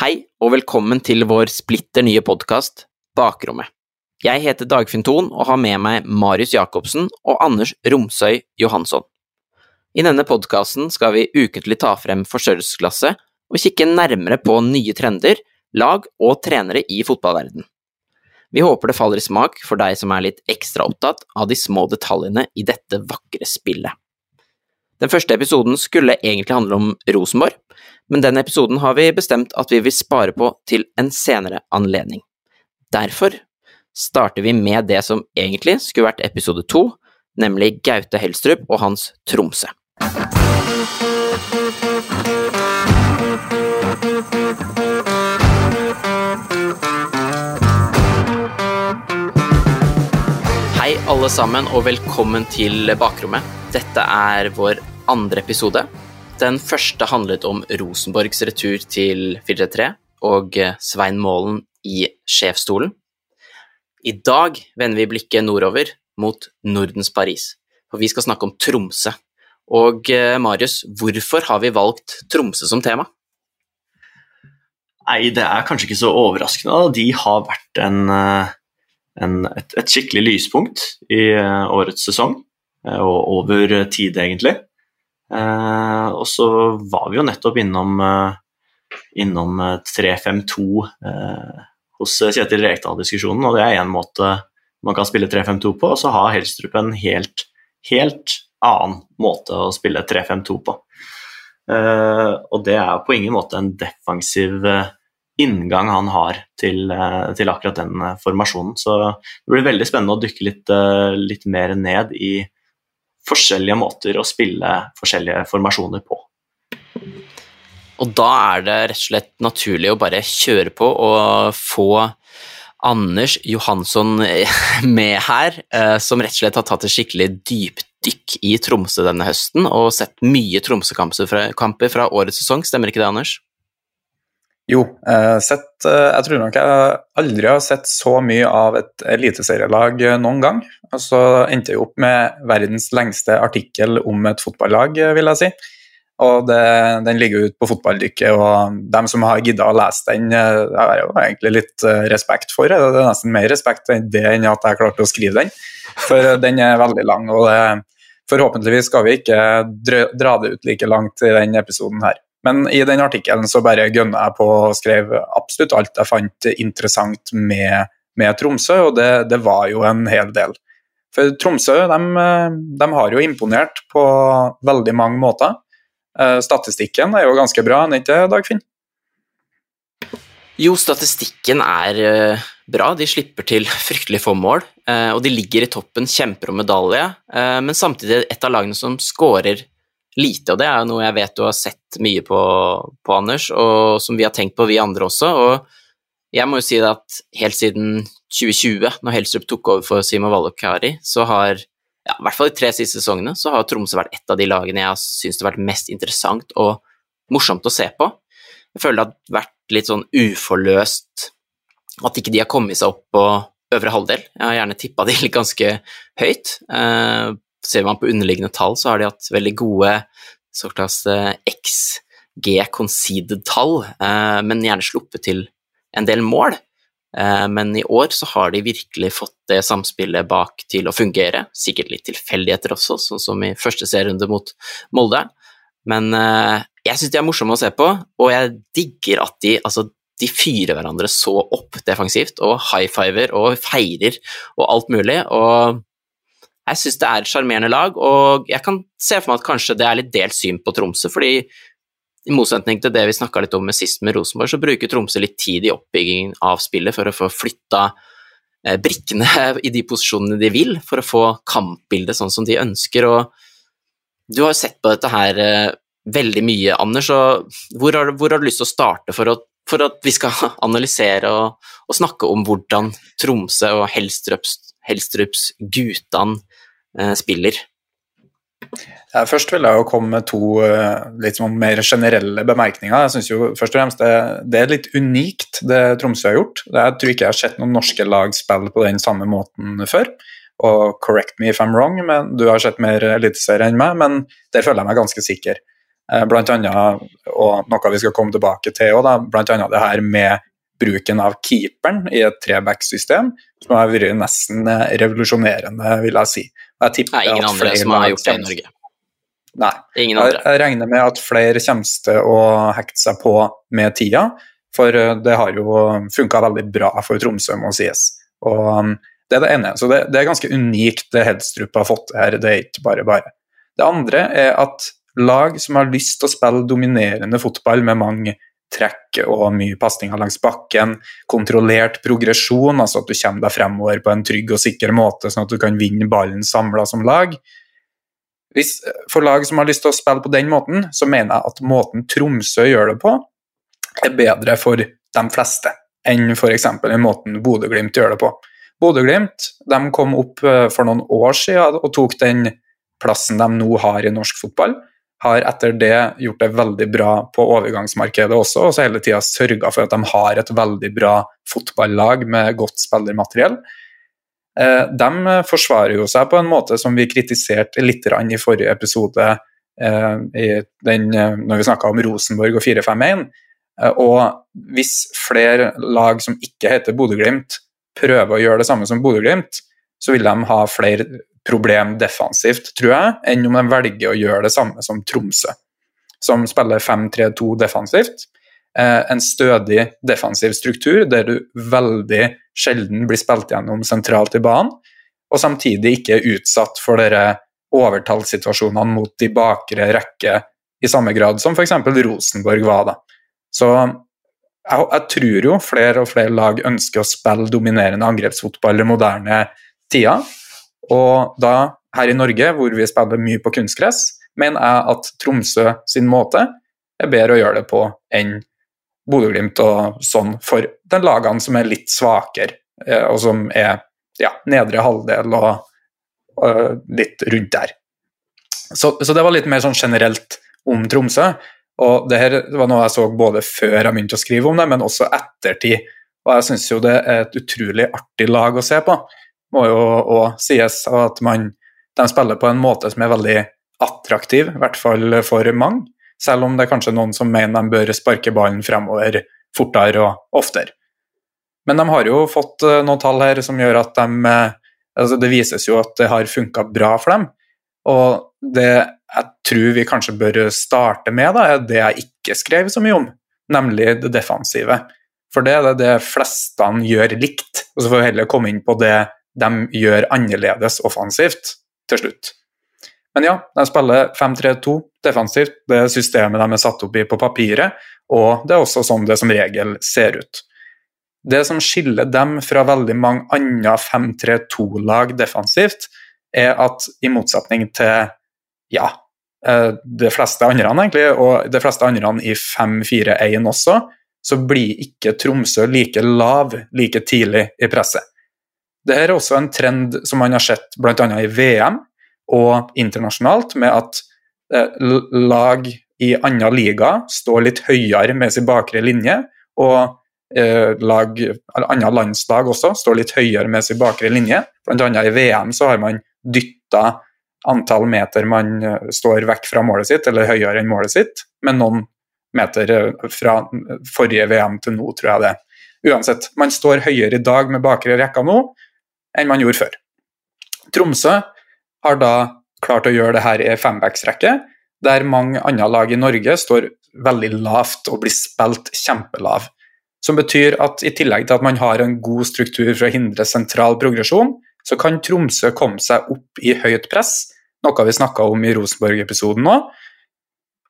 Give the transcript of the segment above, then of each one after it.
Hei og velkommen til vår splitter nye podkast Bakrommet. Jeg heter Dagfinn Thon og har med meg Marius Jacobsen og Anders Romsøy Johansson. I denne podkasten skal vi ukentlig ta frem forstørrelsesglasset og kikke nærmere på nye trender, lag og trenere i fotballverden. Vi håper det faller i smak for deg som er litt ekstra opptatt av de små detaljene i dette vakre spillet. Den første episoden skulle egentlig handle om Rosenborg, men den episoden har vi bestemt at vi vil spare på til en senere anledning. Derfor starter vi med det som egentlig skulle vært episode to, nemlig Gaute Helstrup og hans Tromsø. Hei alle sammen og velkommen til Bakrommet. Dette er vår andre episode. Den første handlet om Rosenborgs retur til 4-3 og Svein Målen i sjefsstolen. I dag vender vi blikket nordover mot Nordens Paris, for vi skal snakke om Tromsø. Og eh, Marius, hvorfor har vi valgt Tromsø som tema? Nei, det er kanskje ikke så overraskende. De har vært en, eh, en, et, et, skikkelig lyspunkt i eh, årets sesong, og over tid, egentlig. Og så var vi jo nettopp innom, innom 3-5-2 hos Kjetil Rekdal-diskusjonen, og det er én måte man kan spille 3-5-2 på, og så har Helstrup en helt, helt annen måte å spille 3-5-2 på. Uh, og det er på ingen måte en defensiv inngang han har til, til, akkurat den formasjonen. Så det blir veldig spennende å dykke litt, litt, mer ned i forskjellige måter å spille forskjellige formasjoner på. Og da er det rett og slett naturlig å bare kjøre på og få Anders Johansson med her, som rett og slett har tatt et skikkelig dypdykk i Tromsø denne høsten og sett mye Tromsø-kamper fra årets sesong, stemmer ikke det, Anders? Jo, eh, sett, eh, jeg tror nok jeg aldri har sett så mye av et eliteserielag noen gang. Og så endte jeg opp med verdens lengste artikkel om et fotballag, vil jeg si. Og det, Den ligger ute på fotballdykket, og dem som har gidda å lese den, har jeg jo egentlig litt respekt for. Det er nesten mer respekt enn det enn at jeg klarte å skrive den. For den er veldig lang, og det, Forhåpentligvis skal vi ikke dra det ut like langt i denne episoden her. Men i den artikkelen så bare gønna jeg på og skrev absolutt alt jeg fant interessant med, med Tromsø, og det, det, var jo en hel del. For Tromsø de, de, har jo imponert på veldig mange måter. Eh, statistikken er jo ganske bra, er ikke det, Dagfinn? Jo, statistikken er eh, bra. De slipper til fryktelig få mål, eh, og de ligger i toppen, kjemper om medalje, men samtidig et av lagene som skårer lite, og det er jo noe jeg vet du har sett mye på, på, Anders, og som vi har tenkt på, vi andre også. og jeg må jo si at helt siden 2020, når Helstrup tok over for Simo Valokari, så har ja, i hvert fall de tre siste sesongene så har Tromsø vært et av de lagene jeg syns det har vært mest interessant og morsomt å se på. Jeg føler det har vært litt sånn uforløst at ikke de har kommet seg opp på øvre halvdel. Jeg har gjerne tippa de litt ganske høyt. Eh, ser man på underliggende tall, så har de hatt veldig gode såkalte XG conceded-tall, eh, men gjerne sluppet til en del mål. Eh, men i år så har de virkelig fått det samspillet bak til å fungere. Sikkert litt tilfeldigheter også, sånn som i første serierunde mot Molde. Men eh, jeg syns de er morsomme å se på, og jeg digger at de altså, de fyrer hverandre så opp defensivt, og high-fiver og feirer og alt mulig. og jeg syns det er et sjarmerende lag, og jeg kan se for meg at kanskje det er litt delt syn på Tromsø, fordi i motsetning til det vi snakka litt om med sist med Rosenborg, så bruker Tromsø litt tid i oppbyggingen av spillet for å få flytta eh, brikkene i de posisjonene de vil, for å få kampbildet sånn som de ønsker. og Du har jo sett på dette her eh, veldig mye, Anders, og hvor har, hvor har du lyst til å starte for å for at vi skal analysere og, og snakke om hvordan Tromsø og Helstrups, Helstrups Gutan spiller. Ja, først vil jeg jo komme med to eh, litt sånn mer generelle bemerkninger. Jeg synes jo først og fremst det, det, er litt unikt, det Tromsø har gjort. Jeg tror ikke jeg har sett noen norske lag spille på den samme måten før. Og correct me if I'm wrong, men du har sett mer eliteserie enn meg, men der føler jeg meg ganske sikker. Blant annet, og noe vi skal komme tilbake til òg, blant annet det her med bruken av keeperen i et treback-system, som har vært nesten revolusjonerende, vil jeg si. Jeg er ingen andre som har gjort det i Norge. Nei. Ingen andre. Jeg regner med at flere kommer til å hekte seg på med tida, for eh, det har jo funka veldig bra for Tromsø, må sies. Og um, Det er det ene. Så det, det er ganske unikt det Hedstrup har fått her, det er ikke bare bare. Det andre er at lag som har lyst til å spille dominerende fotball med mange trekk og mye pasninger langs bakken, kontrollert progresjon, altså at du kommer deg fremover på en trygg og sikker måte, sånn at du kan vinne ballen samla som lag. Hvis, for lag som har lyst til å spille på den måten, så mener jeg at måten Tromsø gjør det på, er bedre for de fleste enn f.eks. den måten Bodø-Glimt gjør det på. Bodø-Glimt kom opp eh, for noen år siden og tok den plassen de nå har i norsk fotball. Har etter det gjort det veldig bra på overgangsmarkedet også, og så hele tida sørga for at de har et veldig bra fotballag med godt spillermateriell. Eh, de forsvarer jo seg på en måte som vi kritiserte litt i forrige episode, i den, når vi snakka om Rosenborg og 4-5-1 Eh, og hvis flere lag som ikke heter Bodø-Glimt, prøver å gjøre det samme som Bodø-Glimt, så vil de ha flere problem defensivt, tror jeg, enn om de velger å gjøre det samme som Tromsø, som spiller 5-3-2 defensivt. Eh, en stødig defensiv struktur der du veldig sjelden blir spilt gjennom sentralt i banen, og samtidig ikke er utsatt for dere overtallssituasjonene mot de bakre rekke i samme grad som f.eks. Rosenborg var. da. Så jeg, jeg, tror jo flere og flere lag ønsker å spille dominerende angrepsfotball i moderne tider. Og da, her i Norge, hvor vi spiller mye på kunstgress, mener jeg at Tromsø sin måte er bedre å gjøre det på enn Bodø-Glimt og sånn for de lagene som er litt svakere, eh, og som er ja, nedre halvdel og, og, litt rundt der. Så, så, det var litt mer sånn generelt om Tromsø. Og det her var noe jeg så både før jeg begynte å skrive om det, men også ettertid. Og jeg syns jo det er et utrolig artig lag å se på. Må jo òg sies at man, de spiller på en måte som er veldig attraktiv, i hvert fall for mange. Selv om det er kanskje noen som mener de bør sparke ballen fremover fortere og oftere. Men de har jo fått eh, noen tall her som gjør at de eh, altså Det vises jo at det har funka bra for dem. Og det jeg tror vi kanskje bør starte med, da, er det jeg ikke skrev så mye om, nemlig det defensive. For det er det de fleste gjør likt, og så får vi heller komme inn på det de gjør annerledes offensivt til slutt. Men ja, de spiller 5-3-2 defensivt, det er systemet de er satt opp i på papiret, og det er også sånn det som regel ser ut. Det som skiller dem fra veldig mange andre 5-3-2-lag defensivt, er at i motsetning til ja, eh, de fleste andre, egentlig, og de fleste andre i 5-4-1 også, så blir ikke Tromsø like lav like tidlig i presset. Dette er også en trend som man har sett bl.a. i VM og internasjonalt, med at eh, lag i andre liga står litt høyere med sin bakre linje, og eh, lag, andre landslag også står litt høyere med sin bakre linje. Blant annet i VM så har man dytta antall meter man eh, står vekk fra målet sitt, eller høyere enn målet sitt, med noen meter eh, fra forrige VM til nå, tror jeg det. Uansett, man står høyere i dag med bakre rekka nå enn man gjorde før. Tromsø har da klart å gjøre det her i fembacksrekke, der mange andre lag i Norge står veldig lavt og blir spilt kjempelav. Som betyr at i tillegg til at man har en god struktur for å hindre sentral progresjon, så kan Tromsø komme seg opp i høyt press, noe vi snakka om i Rosenborg-episoden nå.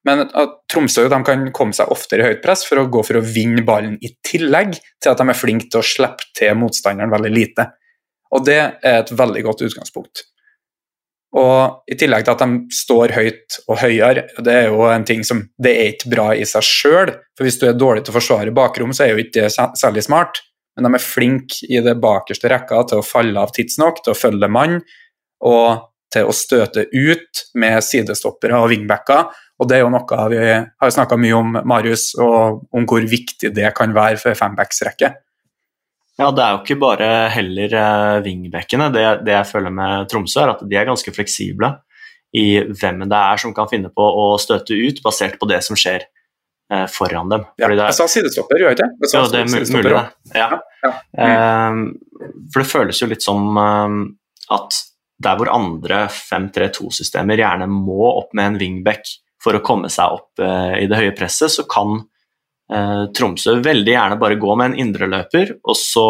Men at Tromsø kan komme seg oftere i høyt press for å gå for å vinne ballen, i tillegg til at de er flinke til å slippe til motstanderen veldig lite. Og det er et veldig godt utgangspunkt. Og I tillegg til at de står høyt og høyere, det er jo en ting som det er ikke bra i seg sjøl. For hvis du er dårlig til å forsvare bakrom, så er jo ikke det særlig smart men de er flinke i det bakerste rekka til å falle av tidsnok, til å følge mann og til å støte ut med sidestoppere og wingbacker. Og det er jo noe vi har snakka mye om, Marius, og om hvor viktig det kan være for fembacksrekke. Ja, det er jo ikke bare heller vingbekkene. Det, det, jeg føler med Tromsø, er at de er ganske fleksible i hvem det er som kan finne på å støte ut, basert på det som skjer eh, foran dem. Ja, det er- jeg sa sidestopper, gjør jeg ikke? Jeg ja, det er mulig, det. Ja. Ja. Eh, for det føles jo litt som eh, at der hvor andre 5-3-2-systemer gjerne må opp med en wingback for å komme seg opp eh, i det høye presset, så kan eh, Tromsø veldig gjerne bare gå med en indreløper, og så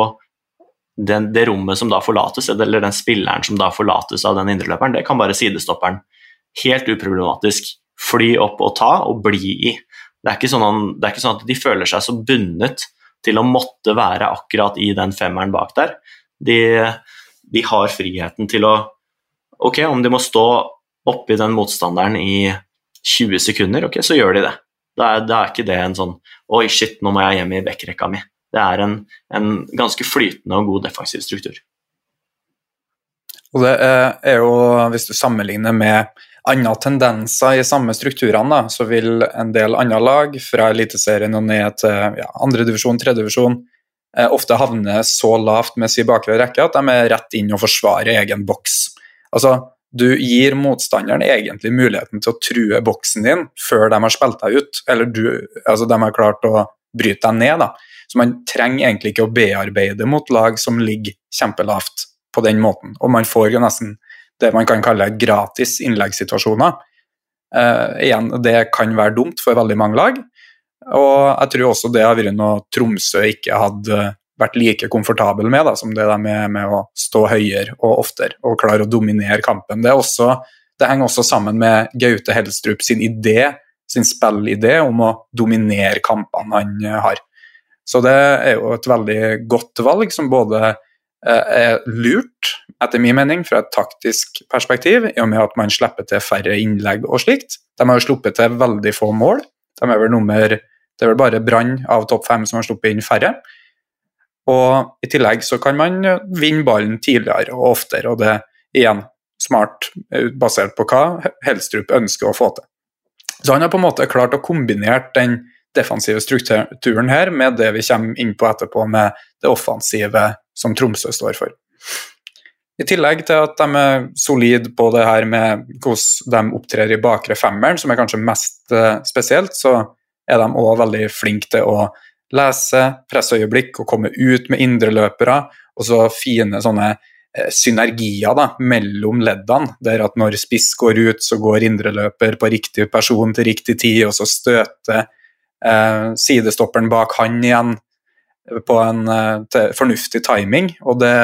den, det rommet som da forlates, eller den spilleren som da forlates av den indreløperen, det kan bare sidestopperen helt uproblematisk fly opp og ta og bli i. Det er, sånn, det er ikke sånn at de føler seg så bundet til å måtte være akkurat i den femmeren bak der. De, de har friheten til å Ok, om de må stå oppi den motstanderen i 20 sekunder, ok, så gjør de det. Da er, da er ikke det en sånn Oi, shit, nå må jeg hjem i backrekka mi. Det er en, en ganske flytende og god defensiv struktur. Og det er er jo, hvis du sammenligner med andre tendenser i samme strukturene, så vil en del andre lag fra Eliteserien og ned til ja, andredivisjon, tredjedivisjon eh, ofte havne så lavt med sin bakre rekke at de er rett inn og forsvarer egen boks. Altså, du gir motstanderen egentlig muligheten til å true boksen din før de har spilt deg ut, eller du, altså de har klart å bryte deg ned. da. Så man trenger egentlig ikke å bearbeide mot lag som ligger kjempelavt på den måten. Og man får jo nesten det man kan kalle gratis innleggssituasjoner. Eh, igjen, det kan være dumt for veldig mange lag. Og jeg tror også det har vært noe Tromsø ikke hadde vært like komfortabel med da, som det de er med å stå høyere og oftere og klare å dominere kampen. Det, også, det henger også sammen med Gaute Helstrup sin idé, sin spillidé om å dominere kampene han eh, har. Så det er jo et veldig godt valg, som både eh, er lurt, etter min mening, fra et taktisk perspektiv, i og med at man slipper til færre innlegg og slikt. De har jo sluppet til veldig få mål. De er vel nummer, det er vel bare Brann av topp fem som har sluppet inn færre. Og I tillegg så kan man vinne ballen tidligere og oftere, og det igjen smart eh, basert på hva Helstrup ønsker å få til. Så han har på en måte klart å kombinere den defensive strukturen her med det vi kommer inn på etterpå, med det offensive som Tromsø står for. I tillegg til at de er solide på det her med hvordan de opptrer i bakre femmeren, som er kanskje mest eh, spesielt, så er de òg veldig flinke til å lese presseøyeblikk og komme ut med indreløpere, og så fine sånne eh, synergier da, mellom leddene, der at når spiss går ut, så går indreløper på riktig person til riktig tid, og så støter eh, sidestopperen bak han igjen på en eh, fornuftig timing. og det,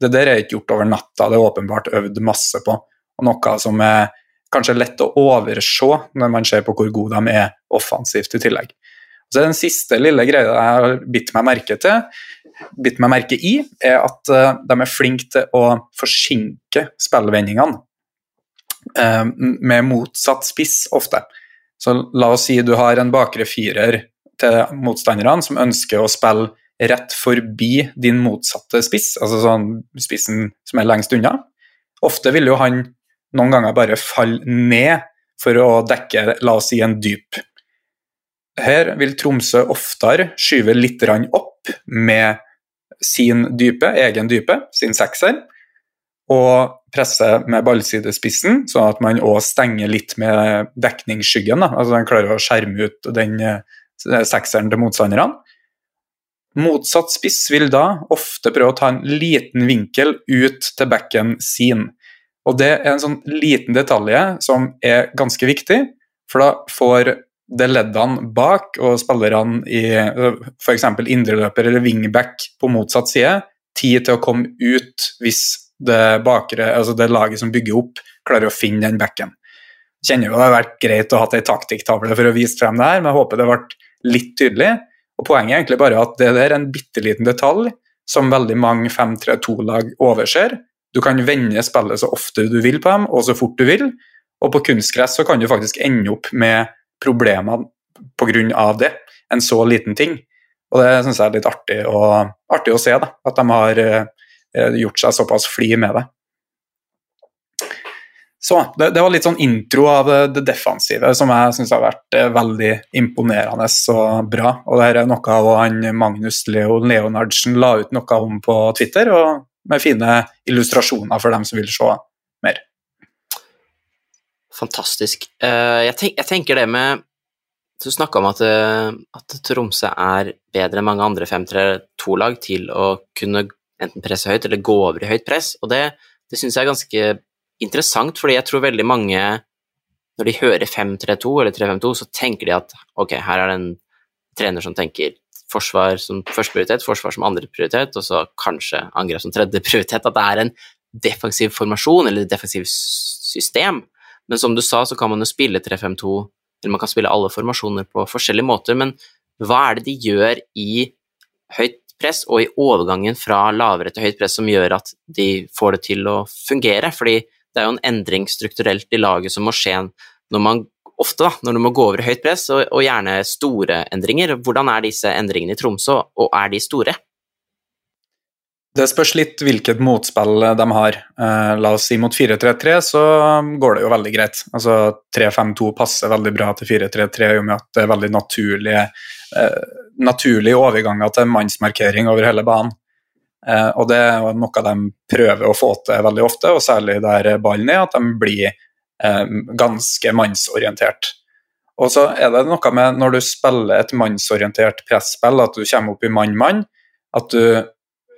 det der er ikke gjort over natta, det er åpenbart øvd masse på. Og noe som er kanskje lett å overse når man ser på hvor gode de er offensivt i tillegg. Så Den siste lille greia jeg har bitt meg merke til, bitt meg merke i, er at uh, de er flinke til å forsinke spillvendingene uh, med motsatt spiss ofte. Så la oss si du har en bakre firer til motstanderne som ønsker å spille rett forbi din motsatte spiss, altså sånn spissen som er lengst unna. Ofte vil jo han noen ganger bare falle ned for å dekke, la oss si, en dyp. Her vil Tromsø oftere skyve litt opp med sin dype, egen dype, sin sekser, og presse med ballsidespissen, sånn at man òg stenger litt med dekningsskyggen. Da. Altså man klarer å skjerme ut den sekseren til motstanderne. Motsatt spiss vil da ofte prøve å ta en liten vinkel ut til bekken sin. Og det er en sånn liten detalj som er ganske viktig, for da får det leddene bak og spillerne i f.eks. indreløper eller wingback på motsatt side tid til å komme ut hvis det, bakre, altså det laget som bygger opp, klarer å finne den backen. Kjenner jo det har vært greit å ha ei taktikktavle for å vise frem det her, men jeg håper det ble litt tydelig. Og Poenget er egentlig bare at det der er en bitte liten detalj som veldig mange 5-3-2-lag overser. Du kan vende spillet så ofte du vil på dem, og så fort du vil. Og på kunstgress så kan du faktisk ende opp med problemer pga. det. En så liten ting. Og det syns jeg er litt artig å, artig å se, da, at de har eh, gjort seg såpass flid med det. Så det, det, var litt sånn intro av det defensive som jeg syns har vært eh, veldig imponerende og bra. Og det er noe av han Magnus Leo Leonardsen la ut noe om på Twitter, og med fine illustrasjoner for dem som vil se mer. Fantastisk. Uh, jeg, tenk, jeg, tenker det med Du snakka om at, uh, at, Tromsø er bedre enn mange andre 5-3-2-lag til å kunne enten presse høyt eller gå over i høyt press, og det, det syns jeg er ganske interessant, fordi jeg tror veldig mange når de hører 5-3-2 eller 3-5-2, så tenker de at ok, her er det en trener som tenker forsvar som første prioritet, forsvar som andre prioritet, og så kanskje angrep som tredje prioritet. At det er en defensiv formasjon eller defensiv system. Men som du sa, så kan man jo spille 3-5-2, eller man kan spille alle formasjoner på forskjellige måter. Men hva er det de gjør i høyt press og i overgangen fra lavere til høyt press som gjør at de får det til å fungere? Fordi det er jo en endring strukturelt i laget som må skje når man ofte da, når du må gå over i høyt press, og, og, gjerne store endringer. Hvordan er disse endringene i Tromsø, og er de store? Det spørs litt hvilket motspill de har. Eh, la oss si mot 4-3-3 så går det jo veldig greit. Altså 3-5-2 passer veldig bra til 4-3-3 i og med at det er veldig naturlige, eh, naturlige overganger til mannsmarkering over hele banen. Eh, og det er noe de prøver å få til veldig ofte, og særlig der ballen er, at de blir eh, ganske mannsorientert. Og så er det noe med når du spiller et mannsorientert presspill, at du kommer opp i mann-mann, at du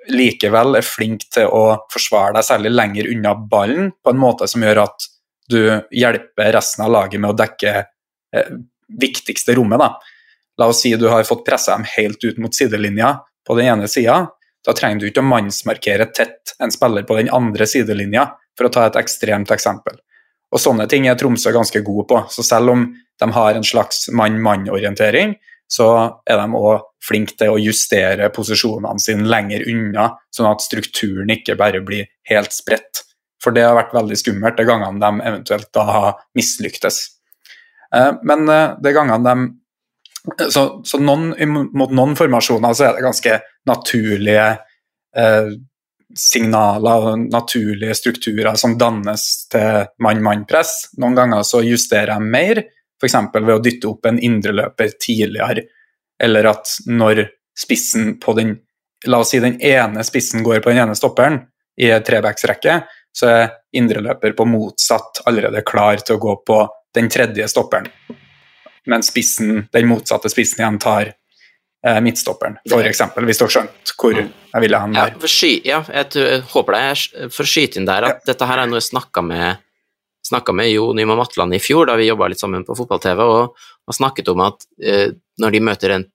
likevel er flink til å forsvare deg særlig lenger unna ballen, på en måte som gjør at du hjelper resten av laget med å dekke eh, viktigste rommet. Da. La oss si du har fått pressa dem helt ut mot sidelinja på den ene sida. Da trenger du ikke å mannsmarkere tett en spiller på den andre sidelinja, for å ta et ekstremt eksempel. Og sånne ting er Tromsø ganske gode på. Så selv om de har en slags mann-mann-orientering, så er de òg flinke til å justere posisjonene sine lenger unna, sånn at strukturen ikke bare blir helt spredt. For det har vært veldig skummelt de gangene de eventuelt da har mislyktes. Eh, men eh, de gangene de Så, så noen, mot noen formasjoner så er det ganske naturlige eh, signaler og naturlige strukturer som dannes til mann-mann-press. Noen ganger så justerer de mer, f.eks. ved å dytte opp en indreløper tidligere, eller at når spissen på den La oss si den ene spissen går på den ene stopperen i trebacksrekke, så er indreløper på motsatt allerede klar til å gå på den tredje stopperen. Men spissen, den motsatte spissen igjen tar eh, midtstopperen, f.eks., hvis du har skjønt hvor jeg ville hen der. Ja, for sky, ja, jeg, jeg, håper det. For å skyte inn der at ja. dette her er noe jeg snakka med, med Jo Nyman Matland i fjor, da vi jobba litt sammen på fotball-TV, og, og, snakket om at eh, når de møter en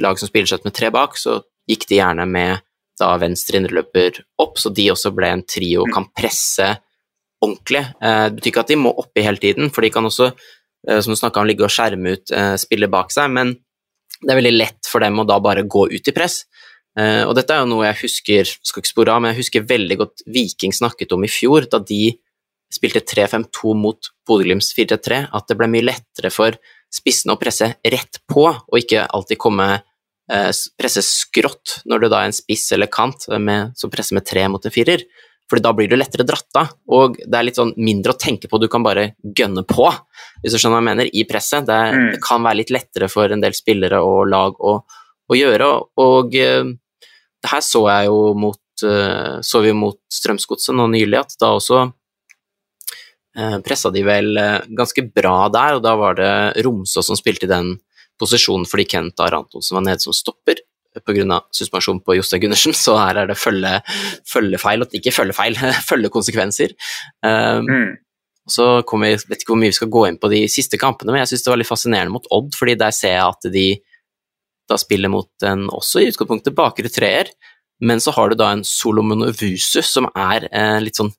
lag som spiller seg med tre bak, så gikk de gjerne med da venstre indreløper opp, så de også ble en trio og mm. kan presse ordentlig. Eh, det betyr ikke at de må oppi hele tiden, for de kan også, eh, som du snakka om, ligge og skjerme ut eh, spillet bak seg, men det er veldig lett for dem å da bare gå ut i press. Uh, og dette er jo noe jeg husker skal ikke spore av, men jeg husker veldig godt Viking snakket om i fjor, da de spilte 3-5-2 mot Bodø-Glimts 4-3, at det ble mye lettere for spissene å presse rett på, og ikke alltid komme uh, presse skrått når du da er en spiss eller kant med, som presser med tre mot en firer fordi da blir du lettere dratt av, og det er litt sånn mindre å tenke på, du kan bare gønne på, hvis du skjønner hva jeg mener, i presset. Det, mm. det kan være litt lettere for en del spillere og lag å, å gjøre, og uh, det her så jeg jo mot uh, så vi mot Strømsgodset nå nylig, at da også eh, pressa de vel uh, ganske bra der, og da var det Romsås som spilte i den posisjonen fordi Kent Arantonsen var nede som stopper pga. suspensjon på Jostein Gundersen, så her er det følge, følgefeil, ikke følgefeil, følgekonsekvenser. Um, mm. Så kommer, jeg vet ikke hvor mye vi skal gå inn på de siste kampene, men jeg syns det var litt fascinerende mot Odd, fordi der ser jeg at de da spiller mot en også i utgangspunktet bakre treer, men så har du da en Solomon Ovusu som er eh, litt sånn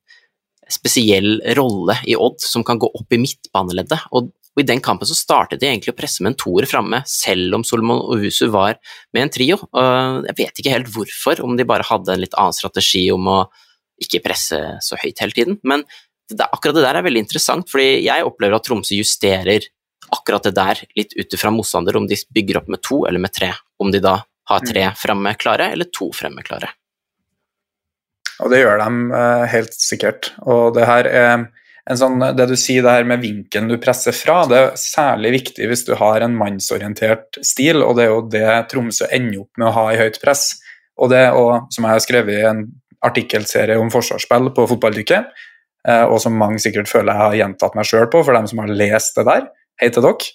spesiell rolle i Odd, som kan gå opp i midtbaneleddet. Og og I den kampen så startet de egentlig å presse med en toer framme, selv om Solomon Husu var med en trio. Og jeg vet ikke helt hvorfor, om de bare hadde en litt annen strategi om å ikke presse så høyt hele tiden. Men det, akkurat det der er veldig interessant, fordi jeg opplever at Tromsø justerer akkurat det der litt ut ifra motstander, om de bygger opp med to eller med tre. Om de da har tre framme fremme klare, eller to fremme klare. Og det gjør de eh, helt sikkert. Og det her er sånn, det du sier det her med vinkelen du presser fra, det er særlig viktig hvis du har en mannsorientert stil, og det er jo det Tromsø ender opp med å ha i høyt press. Og det, og som jeg har skrevet i en artikkelserie om forsvarsspill på Fotballdykket, eh, og som mange sikkert føler jeg har gjentatt meg sjøl på, for dem som har lest det der. Hei til dere.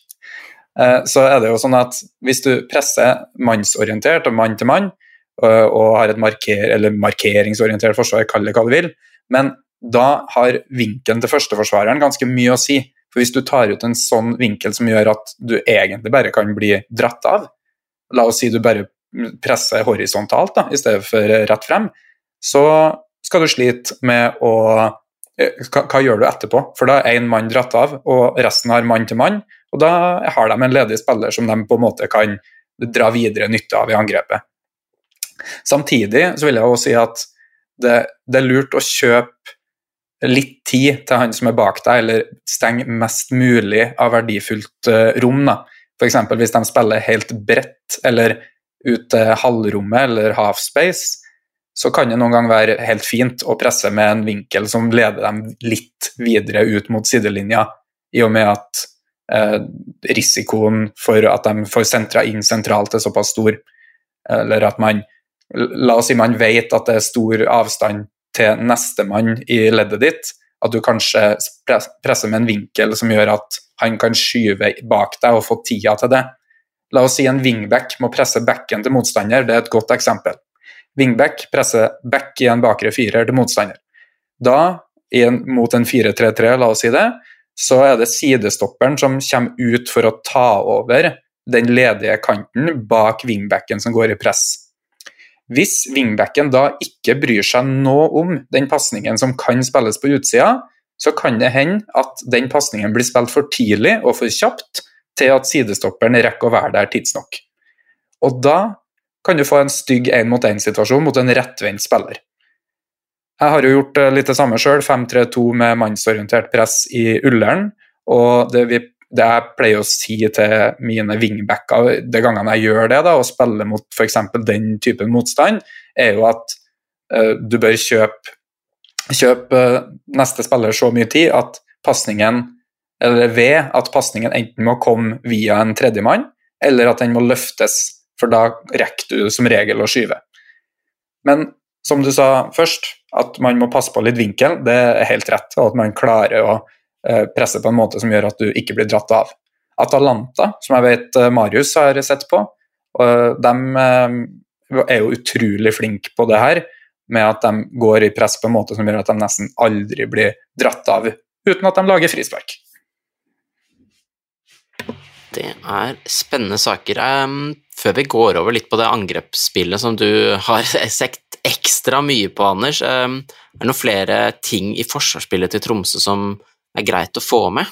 Eh, så er det jo sånn at hvis du presser mannsorientert og mann til mann, og har et marker, markeringsorientert forsvar, kall det hva du vil, men da har vinkelen til førsteforsvareren ganske mye å si. For hvis du tar ut en sånn vinkel som gjør at du egentlig bare kan bli dratt av, la oss si du bare presser horisontalt da, i stedet for rett frem, så skal du slite med å eh, hva, hva, gjør du etterpå? For da er én mann dratt av, og resten har mann til mann. Og da har de en ledig spiller som de på en måte kan dra videre nytte av i angrepet. Samtidig så vil jeg også si at det, det er lurt å kjøpe litt tid til han som er bak deg, eller stenge mest mulig av verdifullt uh, rom. da. F.eks. hvis de spiller helt bredt, eller ut til halvrommet eller halfspace, så kan det noen gang være helt fint å presse med en vinkel som leder dem litt videre ut mot sidelinja, i og med at eh, risikoen for at de får sentra inn sentralt er såpass stor, eller at man La oss si man vet at det er stor avstand til nestemann i leddet ditt. At du kanskje presser med en vinkel som gjør at han kan skyve bak deg og få tida til det. La oss si en wingback må presse backen til motstander, det er et godt eksempel. Wingback presser back i en bakre firer til motstander. Da, mot en 4-3-3, la oss si det, så er det sidestopperen som kommer ut for å ta over den ledige kanten bak wingbacken som går i press. Hvis wingbacken da ikke bryr seg noe om den pasningen som kan spilles på utsida, så kan det hende at den pasningen blir spilt for tidlig og for kjapt til at sidestopperen rekker å være der tidsnok. Og da kan du få en stygg én-mot-én-situasjon mot en rettvendt spiller. Jeg har jo gjort litt det samme sjøl, 5-3-2 med mannsorientert press i Ullern. Og det vi det jeg pleier å si til mine wingbacker de gangene jeg gjør det, da, og spiller mot f.eks. den typen motstand, er jo at uh, du bør kjøpe kjøpe uh, neste spiller så mye tid at pasningen eller ved at pasningen enten må komme via en tredjemann, eller at den må løftes, for da rekker du som regel å skyve. Men som du sa først, at man må passe på litt vinkel, det er helt rett. Og at man klarer å presse på en måte som gjør at du ikke blir dratt av. Atalanta, som jeg vet eh, Marius har sett på, de eh, er jo utrolig flinke på det her, med at de går i press på en måte som gjør at de nesten aldri blir dratt av uten at de lager frispark. Det er spennende saker. før vi går over litt på det angrepsspillet som du har sett ekstra mye på, Anders, er det noen flere ting i forsvarsspillet til Tromsø som er greit å få med?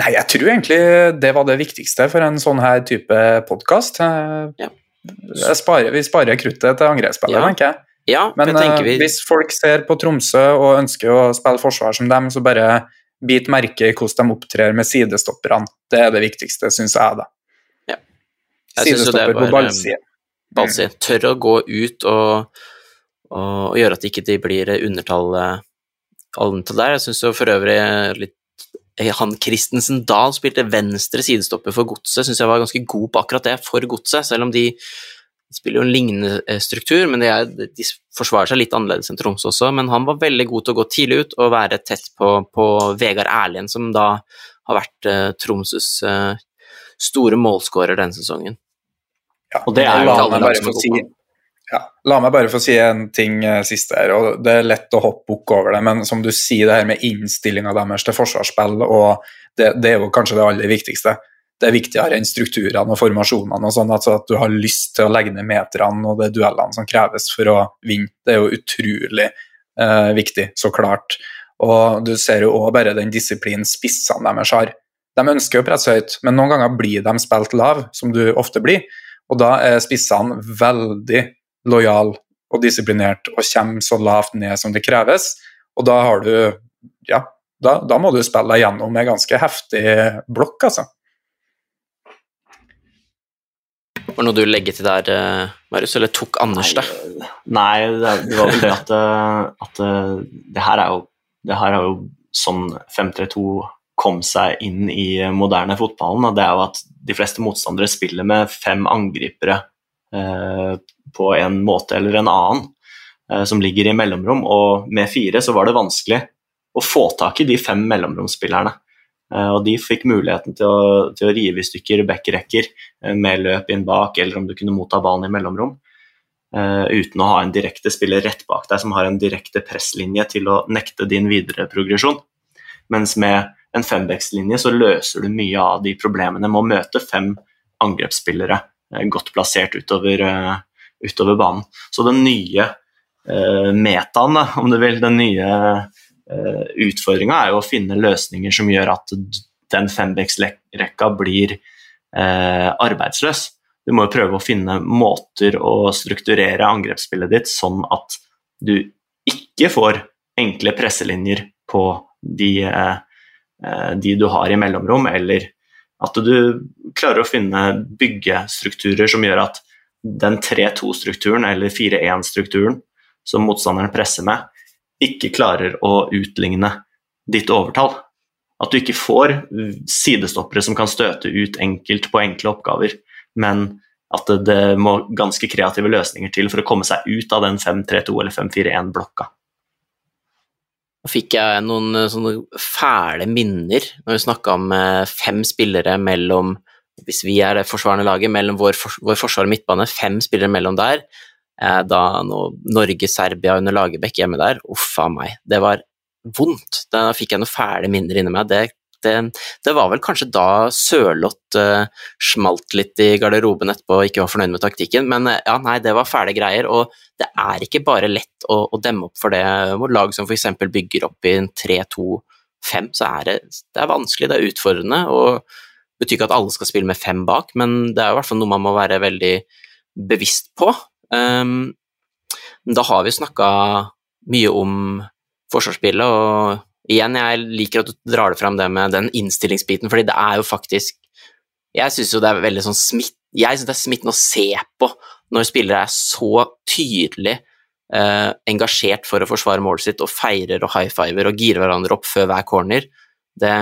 Nei, jeg tror egentlig det var det viktigste for en sånn her type podkast. Ja. vi sparer kruttet til angrepsspillet, ja. tenker jeg. Ja, Men jeg vi... hvis folk ser på Tromsø og ønsker å spille forsvar som dem, så bare bit merke i hvordan de opptrer med sidestopperne. Det er det viktigste, syns jeg, da. Ja. Jeg Sidestopper på ballside. Ballside. Tør å gå ut og og, og gjøre at ikke de ikke blir undertall allentall der. Jeg syns for øvrig litt eh, han Christensen Dahl spilte venstre sidestopper for Godset, syns jeg var ganske god på akkurat det, for Godset, selv om de spiller jo en lignende eh, struktur, men de, er, de, forsvarer seg litt annerledes enn Tromsø også. Men han var veldig god til å gå tidlig ut og være tett på, på Vegard Erlien, som da har vært uh, Tromsøs uh, store målskårer denne sesongen. Ja, og det er jo alle bare som å si ja, La meg bare få si en ting uh, siste her. og Det er lett å hoppe bukk over det, men som du sier, det her med innstillinga deres til forsvarsspill, og det, det, er jo kanskje det aller viktigste. Det er viktigere enn strukturene og formasjonene, og sånn, altså at du har lyst til å legge ned meterne og de duellene som kreves for å vinne. Det er jo utrolig eh, viktig, så klart. Og du ser jo òg bare den disiplinen spissene deres har. De ønsker å presse høyt, men noen ganger blir de spilt lav, som du ofte blir. Og da er spissene veldig lojal og disiplinert og kommer så lavt ned som det kreves. Og da har du Ja, da, da må du spille deg gjennom en ganske heftig blokk, altså. Var det noe du legger til der, eh, Marius, eller tok Anders det? Nei, det var vel det at, eh, at eh, det her er jo det her er jo sånn 532 kom seg inn i moderne fotballen. og Det er jo at de fleste motstandere spiller med fem angripere Eh, på en måte eller en annen eh, som ligger i mellomrom, og med fire så var det vanskelig å få tak i de fem mellomromsspillerne. Eh, og de fikk muligheten til å, til å rive i stykker backrekker eh, med løp inn bak, eller om du kunne motta ballen i mellomrom. Uten å ha en direkte spiller rett bak deg som har en direkte presslinje til å nekte din videre progresjon. Mens med en fembackslinje så løser du mye av de problemene med å møte fem angrepsspillere godt plassert utover, utover, banen. Så den nye metaen, om du vil, den nye eh, utfordringa er jo å finne løsninger som gjør at den fembacksrekka blir arbeidsløs. Du må jo prøve å finne måter å strukturere angrepsspillet ditt sånn at du ikke får enkle presselinjer på de, eh, de du har i mellomrom, eller at du klarer å finne byggestrukturer som gjør at den 3-2-strukturen eller 4-1-strukturen som motstanderen presser med, ikke klarer å utligne ditt overtall. At du ikke får sidestoppere som kan støte ut enkelt på enkle oppgaver men at det, det må ganske kreative løsninger til for å komme seg ut av den 5-3-2 eller 5-4-1-blokka. Nå fikk jeg noen eh, sånne fæle minner når vi snakka om eh, fem spillere mellom Hvis vi er det forsvarende laget, mellom vår, vår forsvar og midtbane, fem spillere mellom der. Eh, da Norge-Serbia under Lagerbäck hjemme der, uff meg. Det var vondt. Da fikk jeg noen fæle minner inni meg. Det det, det, var vel kanskje da Sørloth uh, smalt litt i garderoben etterpå og ikke var fornøyd med taktikken, men uh, ja, nei, det var fæle greier. Og det er ikke bare lett å, å demme opp for det. Hvor lag som f.eks. bygger opp i en 3-2-5, så er det, det er vanskelig, det er utfordrende. og Betyr ikke at alle skal spille med fem bak, men det er i hvert fall noe man må være veldig bevisst på. Um, da har vi snakka mye om forsvarsspillet, og igjen, jeg liker at du drar det fram det med den innstillingsbiten, fordi det er jo faktisk Jeg syns jo det er veldig sånn smitt... Jeg synes det er smittende å se på når spillere er så tydelig eh, engasjert for å forsvare målet sitt og feirer og high fiver og girer hverandre opp før hver corner. Det,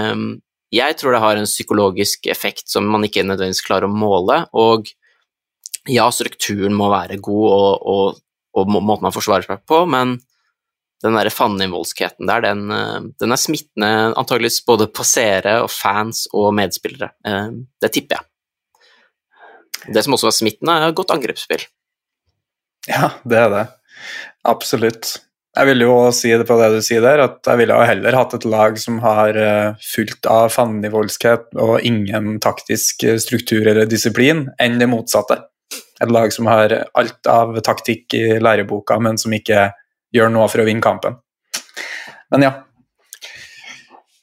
jeg tror det har en psykologisk effekt som man ikke nødvendigvis klarer å måle, og ja, strukturen må være god og, og, og måten man forsvarer seg på, men den der fandenivoldskheten der, den, eh, den, er smittende antageligvis både på seere og fans og medspillere. Eh, det tipper jeg. Det som også er smittende, er godt angrepsspill. Ja, det er det. Absolutt. Jeg vil jo si det på det du sier der, at jeg ville heller hatt et lag som har eh, fullt av fandenivoldskhet og ingen taktisk struktur eller disiplin, enn det motsatte. Et lag som har alt av taktikk i læreboka, men som ikke gjør noe for å vinne kampen. Men ja.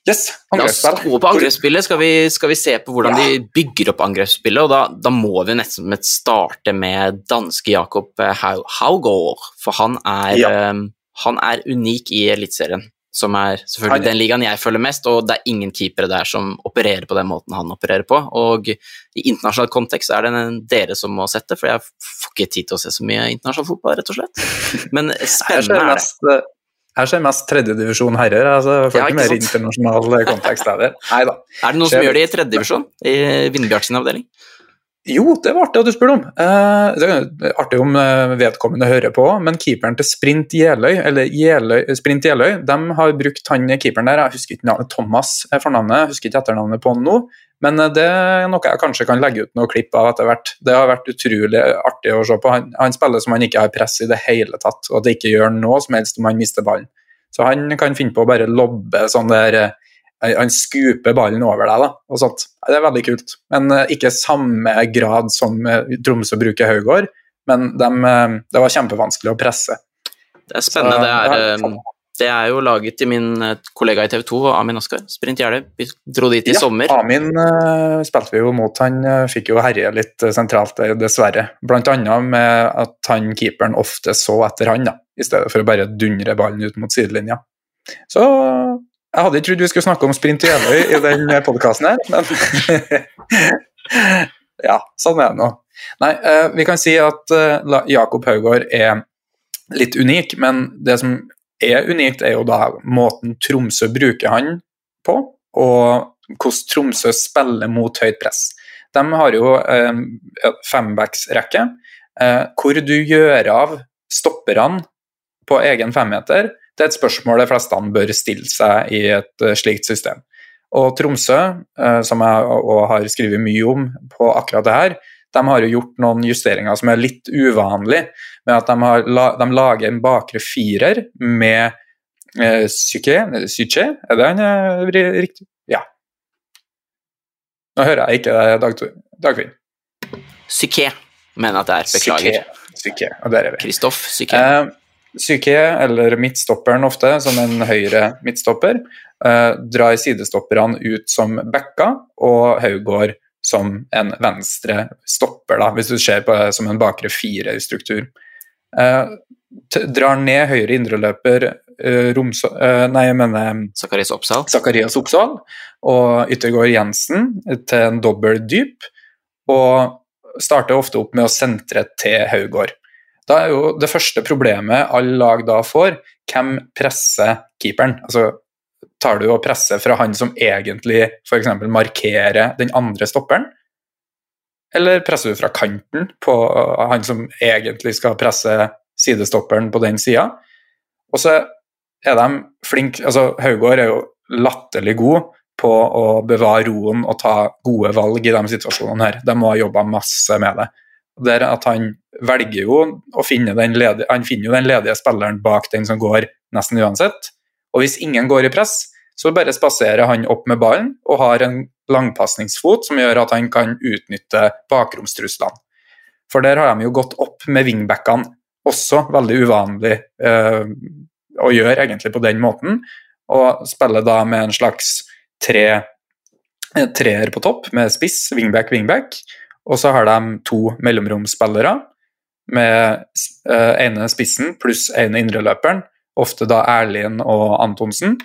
Yes, angrepsspill. La oss gå på angrepsspillet. Skal vi, skal vi se på hvordan ja. de bygger opp angrepsspillet? og Da, da må vi nesten starte med danske Jakob Haugård, for han er, ja. um, han er unik i Eliteserien som er selvfølgelig den ligaen jeg følger mest, og det er ingen keepere der som opererer på den måten han opererer på. Og i internasjonal kontekst er det dere som må sette, for jeg får ikke tid til å se så mye internasjonal fotball, rett og slett. Men spennende er det. Her skjer mest tredjedivisjon herrer. altså Får ja, ikke mer internasjonal kontekst der. Nei da. Er det noen som gjør det i tredjedivisjon? I Vindbjart sin avdeling? Jo, det var artig at du spurte om. Eh, det er artig om eh, vedkommende hører på, men keeperen til Sprint Jeløy, eller Jeløy, Sprint Jeløy, de har brukt han keeperen der, jeg husker ikke navnet, Thomas fornavnet, jeg husker ikke etternavnet på han nå, men eh, det er noe jeg kanskje kan legge ut noe klipp av etter hvert. Det har vært utrolig artig å se på. Han, han spiller som han ikke har press i det hele tatt, og at det ikke gjør noe som helst om han mister ballen. Så han kan finne på å bare lobbe sånn der han skuper ballen over deg. da, og sånt. Det er veldig kult. Men uh, ikke samme grad som uh, Tromsø bruker Haugård, men de, uh, det var kjempevanskelig å presse. Det er spennende. Så, det, er, det, er, jo laget til min kollega i TV 2, Amin Oskar. Sprint Gjerde. Vi dro dit i ja, sommer. Amin spilte vi jo mot. Han fikk jo herje litt sentralt der, dessverre. Blant annet med at han keeperen ofte så etter han, da, i stedet for å bare dundre ballen ut mot sidelinja. Så jeg hadde ikke trodd vi skulle snakke om sprint i Jeløy i den podkasten her, men Ja, sånn er det nå. Nei, eh, vi kan si at eh, Jakob Haugård er litt unik, men det som er unikt, er jo da måten Tromsø bruker han på, og hvordan Tromsø spiller mot høyt press. De har jo eh, fembacksrekke Eh, hvor du gjør av stopperne på egen femmeter, det er et spørsmål de fleste bør stille seg i et uh, slikt system. Og Tromsø, uh, som jeg har skrevet mye om på akkurat det her, de har jo gjort noen justeringer som er litt uvanlige, med at de, har, de lager en bakre firer med psyke, psyke, er det han riktig? Ja. Nå hører jeg ikke det, Dagfinn. Syke, mener at det er. Beklager. Psyke, psyke og der er vi. Kristoff Psyke. Psyke, eller midtstopperen ofte, som en høyre midtstopper, eh, drar sidestopperne ut som backa, og Haugård som en venstre stopper, da, hvis du ser på det som en bakre fire-struktur. Eh, drar ned høyre indreløper eh, Romså... Eh, nei, jeg mener Zakarias Oppsal. Zakarias Oppsal og Yttergård Jensen til en dobbel dyp, og starter ofte opp med å sentre til Haugård. Da er jo det første problemet alle lag da får, hvem presser keeperen? Altså, tar du og presser fra han som egentlig f.eks. markerer den andre stopperen? Eller presser du fra kanten på han som egentlig skal presse sidestopperen på den sida? Og så er de flinke altså Haugård er jo latterlig god på å bevare roen og ta gode valg i de situasjonene her. De må ha jobba masse med det. Der at han velger jo å finne den ledige, han finner jo den ledige spilleren bak den som går nesten uansett. Og hvis ingen går i press, så bare spaserer han opp med ballen og har en langpasningsfot som gjør at han kan utnytte bakromstruslene. For der har de jo gått opp med wingbackene, også veldig uvanlig eh, å gjøre egentlig på den måten. Og spiller da med en slags tre, treer på topp, med spiss, wingback, wingback. Og så har de to mellomromsspillere med uh, ene spissen pluss ene indreløperen, ofte da Erlien og Antonsen.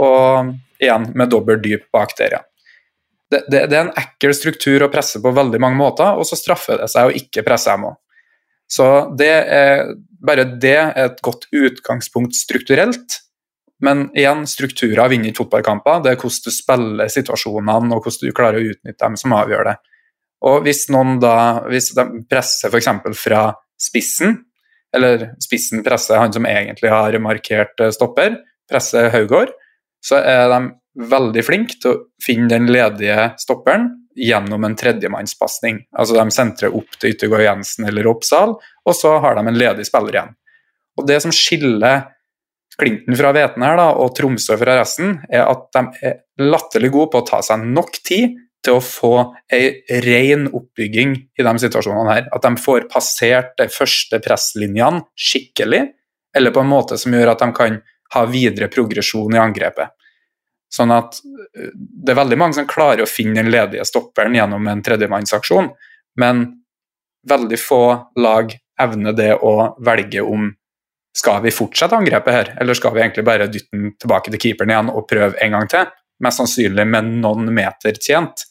Og igjen med dobbel dyp bak der, ja. Det, det, det, er en ekkel struktur å presse på veldig mange måter, og så straffer det seg å ikke presse dem òg. Så det er, bare det er et godt utgangspunkt strukturelt. Men igjen, strukturer vinner ikke fotballkamper. Det er hvordan du spiller situasjonene og hvordan du klarer å utnytte dem, som avgjør det. Og hvis noen da hvis de presser f.eks. fra spissen, eller spissen presser han som egentlig har markert eh, stopper, presser Haugård, så er de veldig flinke til å finne den ledige stopperen gjennom en tredjemannspasning. Altså de sentrer opp til Yttergård Jensen eller Oppsal, og så har de en ledig spiller igjen. Og Det som skiller Klinten fra Veten her da, og Tromsø fra resten, er at de er latterlig gode på å ta seg nok tid til å få ei ren oppbygging i de situasjonene her. At de får passert de første presslinjene skikkelig, eller på en måte som gjør at de kan ha videre progresjon i angrepet. Sånn at eh, det er veldig mange som klarer å finne den ledige stopperen gjennom en tredjemannsaksjon, men veldig få lag evner det å velge om skal vi fortsette angrepet her, eller skal vi egentlig bare dytte den tilbake til keeperen igjen og prøve en gang til? Mest sannsynlig med noen meter tjent.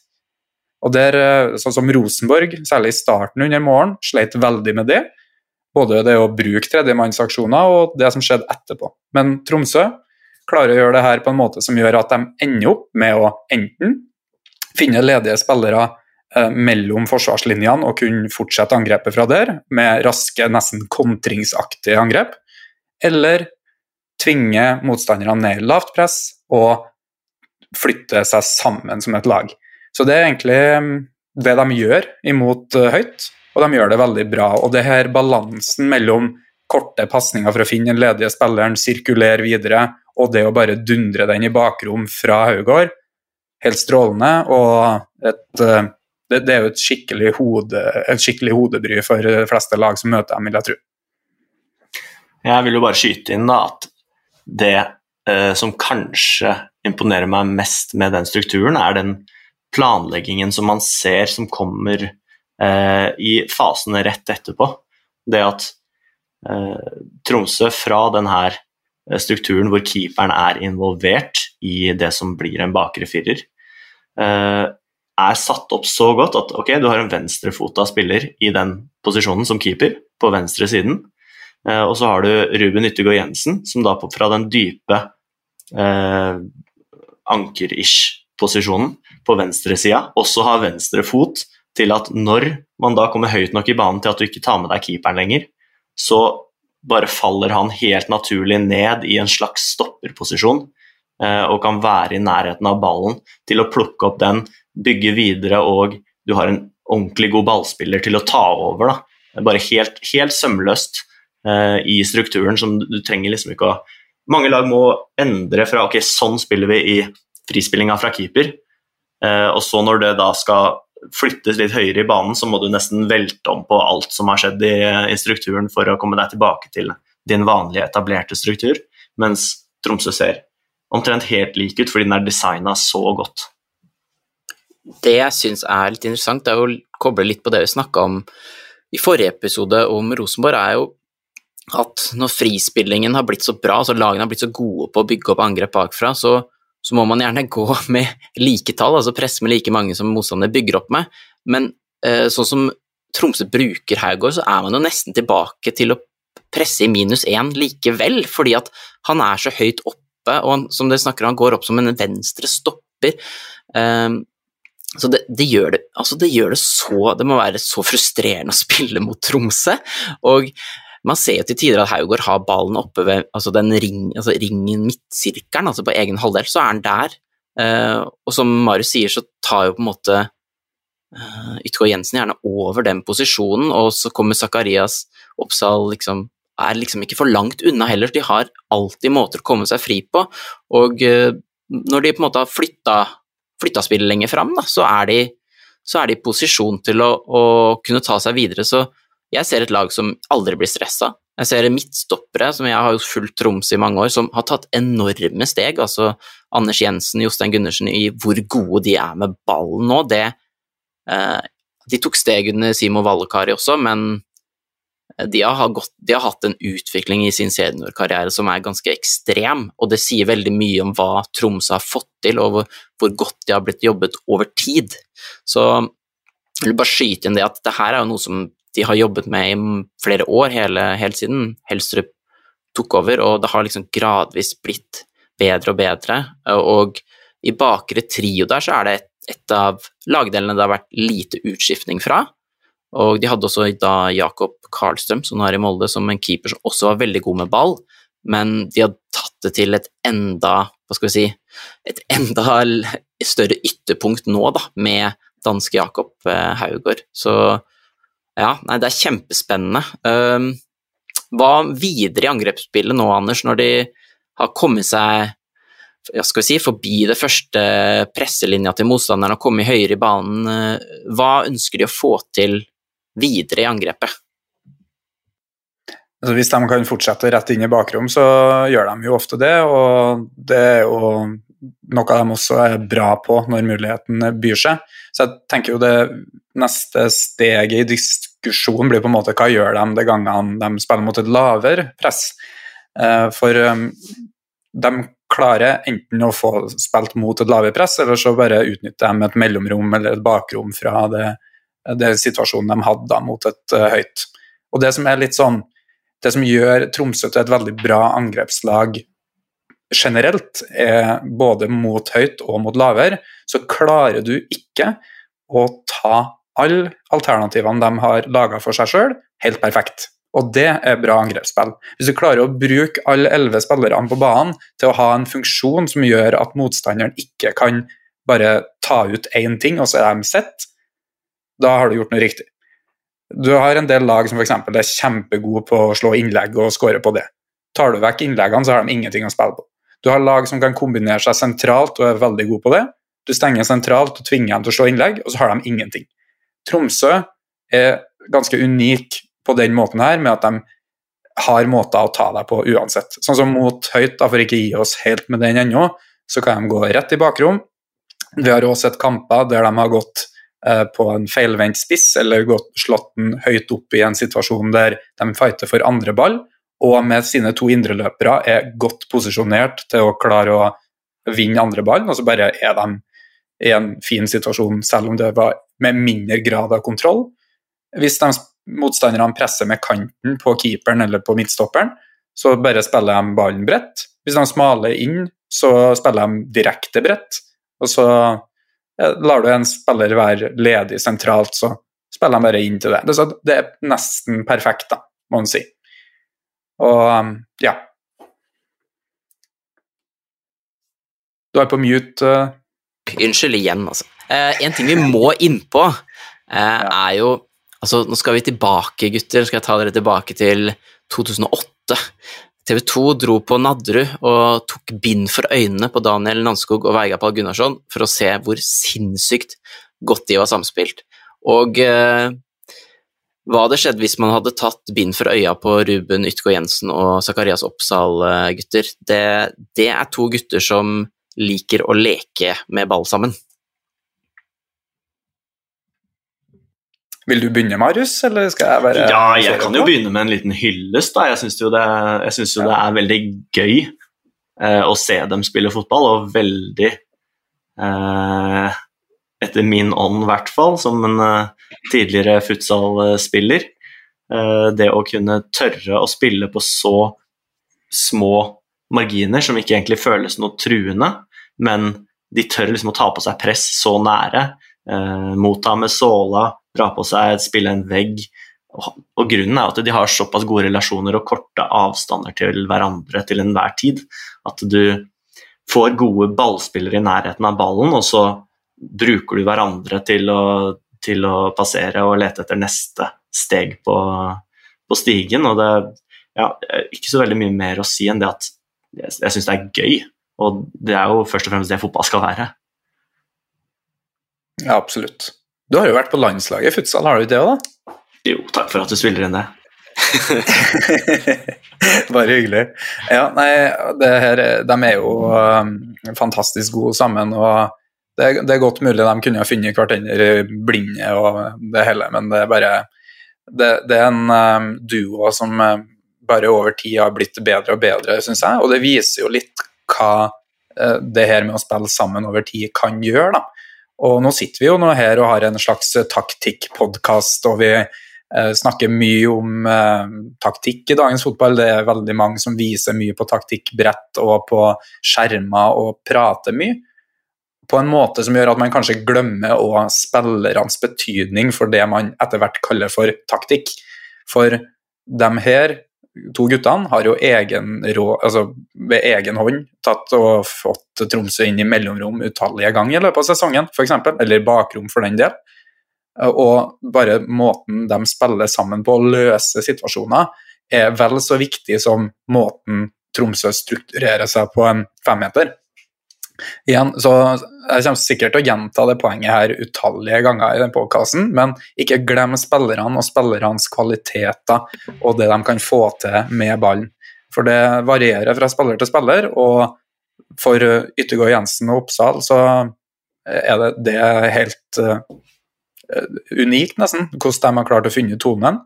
Og der, eh, sånn som Rosenborg, særlig i starten under morgenen, sleit veldig med det. Både det å bruke tredjemannsaksjoner og det som skjedde etterpå. Men Tromsø klarer å gjøre det her på en måte som gjør at de ender opp med å enten finne ledige spillere eh, mellom forsvarslinjene og kunne fortsette angrepet fra der, med raske, nesten kontringsaktige angrep, eller tvinge motstanderne ned i lavt press og flytte seg sammen som et lag. Så det er egentlig mm, det de gjør imot eh, høyt, og de gjør det veldig bra. Og det her balansen mellom korte pasninger for å finne den ledige spilleren, sirkulere videre, og det å bare dundre den i bakrom fra Haugård, helt strålende. Og et, eh, det, det, er jo et skikkelig, hode, et skikkelig hodebry for de fleste lag som møter dem, vil jeg tro. Jeg vil jo bare skyte inn da, at det eh, som kanskje imponerer meg mest med den strukturen, er den planleggingen som man ser som kommer eh, i fasene rett etterpå. Det at eh, Tromsø fra denne eh, strukturen hvor keeperen er involvert i det som blir en bakre firer, eh, er satt opp så godt at ok, du har en venstrefota spiller i den posisjonen som keeper, på venstre siden. Eh, og så har du Ruben Yttergård Jensen, som da fra den dype eh, anker-ish posisjonen på venstresida også har venstre fot til at når man da kommer høyt nok i banen til at du ikke tar med deg keeperen lenger, så bare faller han helt naturlig ned i en slags stopperposisjon eh, og kan være i nærheten av ballen til å plukke opp den, bygge videre og du har en ordentlig god ballspiller til å ta over. Da. Bare helt, helt sømløst eh, i strukturen som du trenger liksom ikke å Mange lag må endre fra ok, sånn spiller vi i frispillinga fra keeper, og så når det da skal flyttes litt høyere i banen, så må du nesten velte om på alt som har skjedd i, i strukturen for å komme deg tilbake til din vanlige, etablerte struktur, mens Tromsø ser omtrent helt lik ut fordi den er designa så godt. Det jeg syns er litt interessant, det er å koble litt på det vi snakka om i forrige episode om Rosenborg, er jo at når frispillingen har blitt så bra, altså lagene har blitt så gode på å bygge opp angrep bakfra, så, så må man gjerne gå med like tall, altså presse med like mange som motstander bygger opp med. Men eh, sånn som Tromsø bruker Haugård, så er man jo nesten tilbake til å presse i minus én likevel, fordi at han er så høyt oppe, og han, som dere snakker om, han går opp som en venstre stopper. Um, så det, det, gjør det, altså det gjør det så Det må være så frustrerende å spille mot Tromsø. Og man ser jo til tider at Haugård har ballen oppe ved altså den ring, altså ringen, midtsirkelen, altså på egen halvdel, så er han der. Uh, og som Marius sier, så tar jo på en måte uh, Ytgård Jensen gjerne over den posisjonen, og så kommer Zakarias Oppsal liksom er liksom ikke for langt unna heller. De har alltid måter å komme seg fri på, og uh, når de på en måte har flytta flytta spillet lenger fram, da, så er de så er de i posisjon til å, å, kunne ta seg videre. Så jeg ser et lag som aldri blir stressa. Jeg ser midtstoppere, som jeg har fulgt Troms i mange år, som har tatt enorme steg. Altså Anders Jensen, Jostein Gundersen, i hvor gode de er med ballen nå. Det, eh, de tok steg under Simo Vallekari også, men de har, gått, de har, hatt en utvikling i sin seniorkarriere som er ganske ekstrem, og det sier veldig mye om hva Tromsø har fått til, og hvor, hvor godt de har blitt jobbet over tid. Så jeg vil bare skyte inn det at det her er jo noe som de har jobbet med i flere år, hele, helt siden Helstrup tok over, og det har liksom gradvis blitt bedre og bedre. Og i bakre trio der så er det et, et av lagdelene det har vært lite utskiftning fra. Og de hadde også da Jakob Karlstrøm, som er i Molde, som en keeper som også var veldig god med ball, men de hadde tatt det til et enda hva skal vi si, et enda større ytterpunkt nå, da, med danske Jakob eh, Haugård. Så ja, nei, det er kjempespennende. Ehm, hva videre i angrepsspillet nå, Anders, når de har kommet seg ja, skal vi si, forbi det første presselinja til motstanderen og kommet høyere i banen, eh, hva ønsker de å få til videre i angrepet. Altså, hvis de kan fortsette rett inn i bakrom, så gjør de jo ofte det. Og det er jo noe de også er bra på når muligheten byr seg. Så jeg tenker jo det neste steget i diskusjonen blir på en måte hva gjør de de gangene de spiller mot et lavere press. Eh, for um, de klarer enten å få spilt mot et lavere press, eller så bare utnytter de et mellomrom eller et bakrom fra det det situasjonen de hadde da mot et uh, høyt. Og det som er litt sånn Det som gjør Tromsø til et veldig bra angrepslag generelt, er både mot høyt og mot lavere, så klarer du ikke å ta alle alternativene de har laga for seg sjøl, helt perfekt. Og det er bra angrepsspill. Hvis du klarer å bruke alle elleve spillerne på banen til å ha en funksjon som gjør at motstanderen ikke kan bare ta ut én ting, og så er de sett, da har du gjort noe riktig. Du har en del lag som f.eks. er kjempegode på å slå innlegg og score på det. Tar du vekk innleggene, så har de ingenting å spille på. Du har lag som kan kombinere seg sentralt og er veldig gode på det. Du stenger sentralt og tvinger dem til å slå innlegg, og så har de ingenting. Tromsø er ganske unik på den måten her, med at de har måter å ta deg på uansett. Sånn som mot høyt, da, for ikke gi oss helt med den ennå, så kan de gå rett i bakrom. Vi har også sett kamper der de har gått Eh, på en feilvendt spiss, eller gått, slått den høyt opp i en situasjon der de fighter for andre ball, og med sine to indreløpere er godt posisjonert til å klare å vinne andre ball, og så bare er de i en fin situasjon, selv om det var med mindre grad av kontroll. Hvis de motstanderne presser med kanten på keeperen eller på midtstopperen, så bare spiller de ballen bredt. Hvis de smaler inn, så spiller de direkte bredt. Og så lar du en spiller være ledig sentralt, så spiller de bare inn til det. Det, er nesten perfekt, da, må man si. Og ja. Du er på mute. Uh... Unnskyld igjen, altså. Eh, en ting vi må innpå, eh, er jo Altså, nå skal vi tilbake, gutter. Skal jeg ta dere tilbake til 2008? TV 2 dro på Nadderud og tok bind for øynene på Daniel Nanskog og Veiga Pall Gunnarsson for å se hvor sinnssykt godt de var samspilt. Og eh, hva hadde skjedd hvis man hadde tatt bind for øya på Ruben Ytgaard Jensen og Zakarias Oppsal, eh, gutter? Det, det er to gutter som liker å leke med ball sammen. Vil du begynne, Marius, eller skal jeg bare Ja, jeg kan jo begynne med en liten hyllest. da. Jeg syns jo, det, synes jo ja. det er veldig gøy eh, å se dem spille fotball, og veldig eh, Etter min ånd, i hvert fall, som en eh, tidligere futsal-spiller. Eh, det å kunne tørre å spille på så små marginer som ikke egentlig føles noe truende, men de tør liksom å ta på seg press så nære. Eh, motta med såla, dra på seg, spille en vegg. Og, grunnen er at de har såpass gode relasjoner og korte avstander til hverandre til enhver tid. At du får gode ballspillere i nærheten av ballen, og så bruker du hverandre til å, til å passere og lete etter neste steg på, på stigen. Og det er ja, ikke så veldig mye mer å si enn det at jeg, jeg syns det er gøy. Og det er jo først og fremst det fotball skal være. Ja, absolutt. Du har jo vært på landslaget i futsal, har du ikke det òg, da? Jo, takk for at du spiller inn det. Bare hyggelig. Ja, nei, det her, de er jo um, fantastisk gode sammen. og det, det, er godt mulig de kunne ha funnet hverandre blinde og det hele, men det er bare Det, det er en um, duo som uh, bare over tid har blitt bedre og bedre, syns jeg. Og det viser jo litt hva uh, det her med å spille sammen over tid kan gjøre. da og nå sitter vi jo nå her og har en slags taktikkpodkast, og vi eh, snakker mye om eh, taktikk i dagens fotball. Det er veldig mange som viser mye på taktikkbrett og på skjermer og prater mye. På en måte som gjør at man kanskje glemmer òg spillernes betydning for det man etter hvert kaller for taktikk. For dem her to guttene har jo egen rå, altså ved egen hånd tatt og fått Tromsø inn i mellomrom utallige ganger i løpet av sesongen, f.eks., eller bakrom for den del. Og bare måten de spiller sammen på å løse situasjoner, er vel så viktig som måten Tromsø strukturerer seg på en femmeter. Igjen, så Jeg kommer sikkert til å gjenta det poenget her utallige ganger i den podkasten, men ikke glem spillerne og spillernes kvaliteter og det de kan få til med ballen. For det varierer fra spiller til spiller, og for Yttergård Jensen og Oppsal så er det, det er helt uh, unikt, nesten, hvordan de har klart å finne tonen.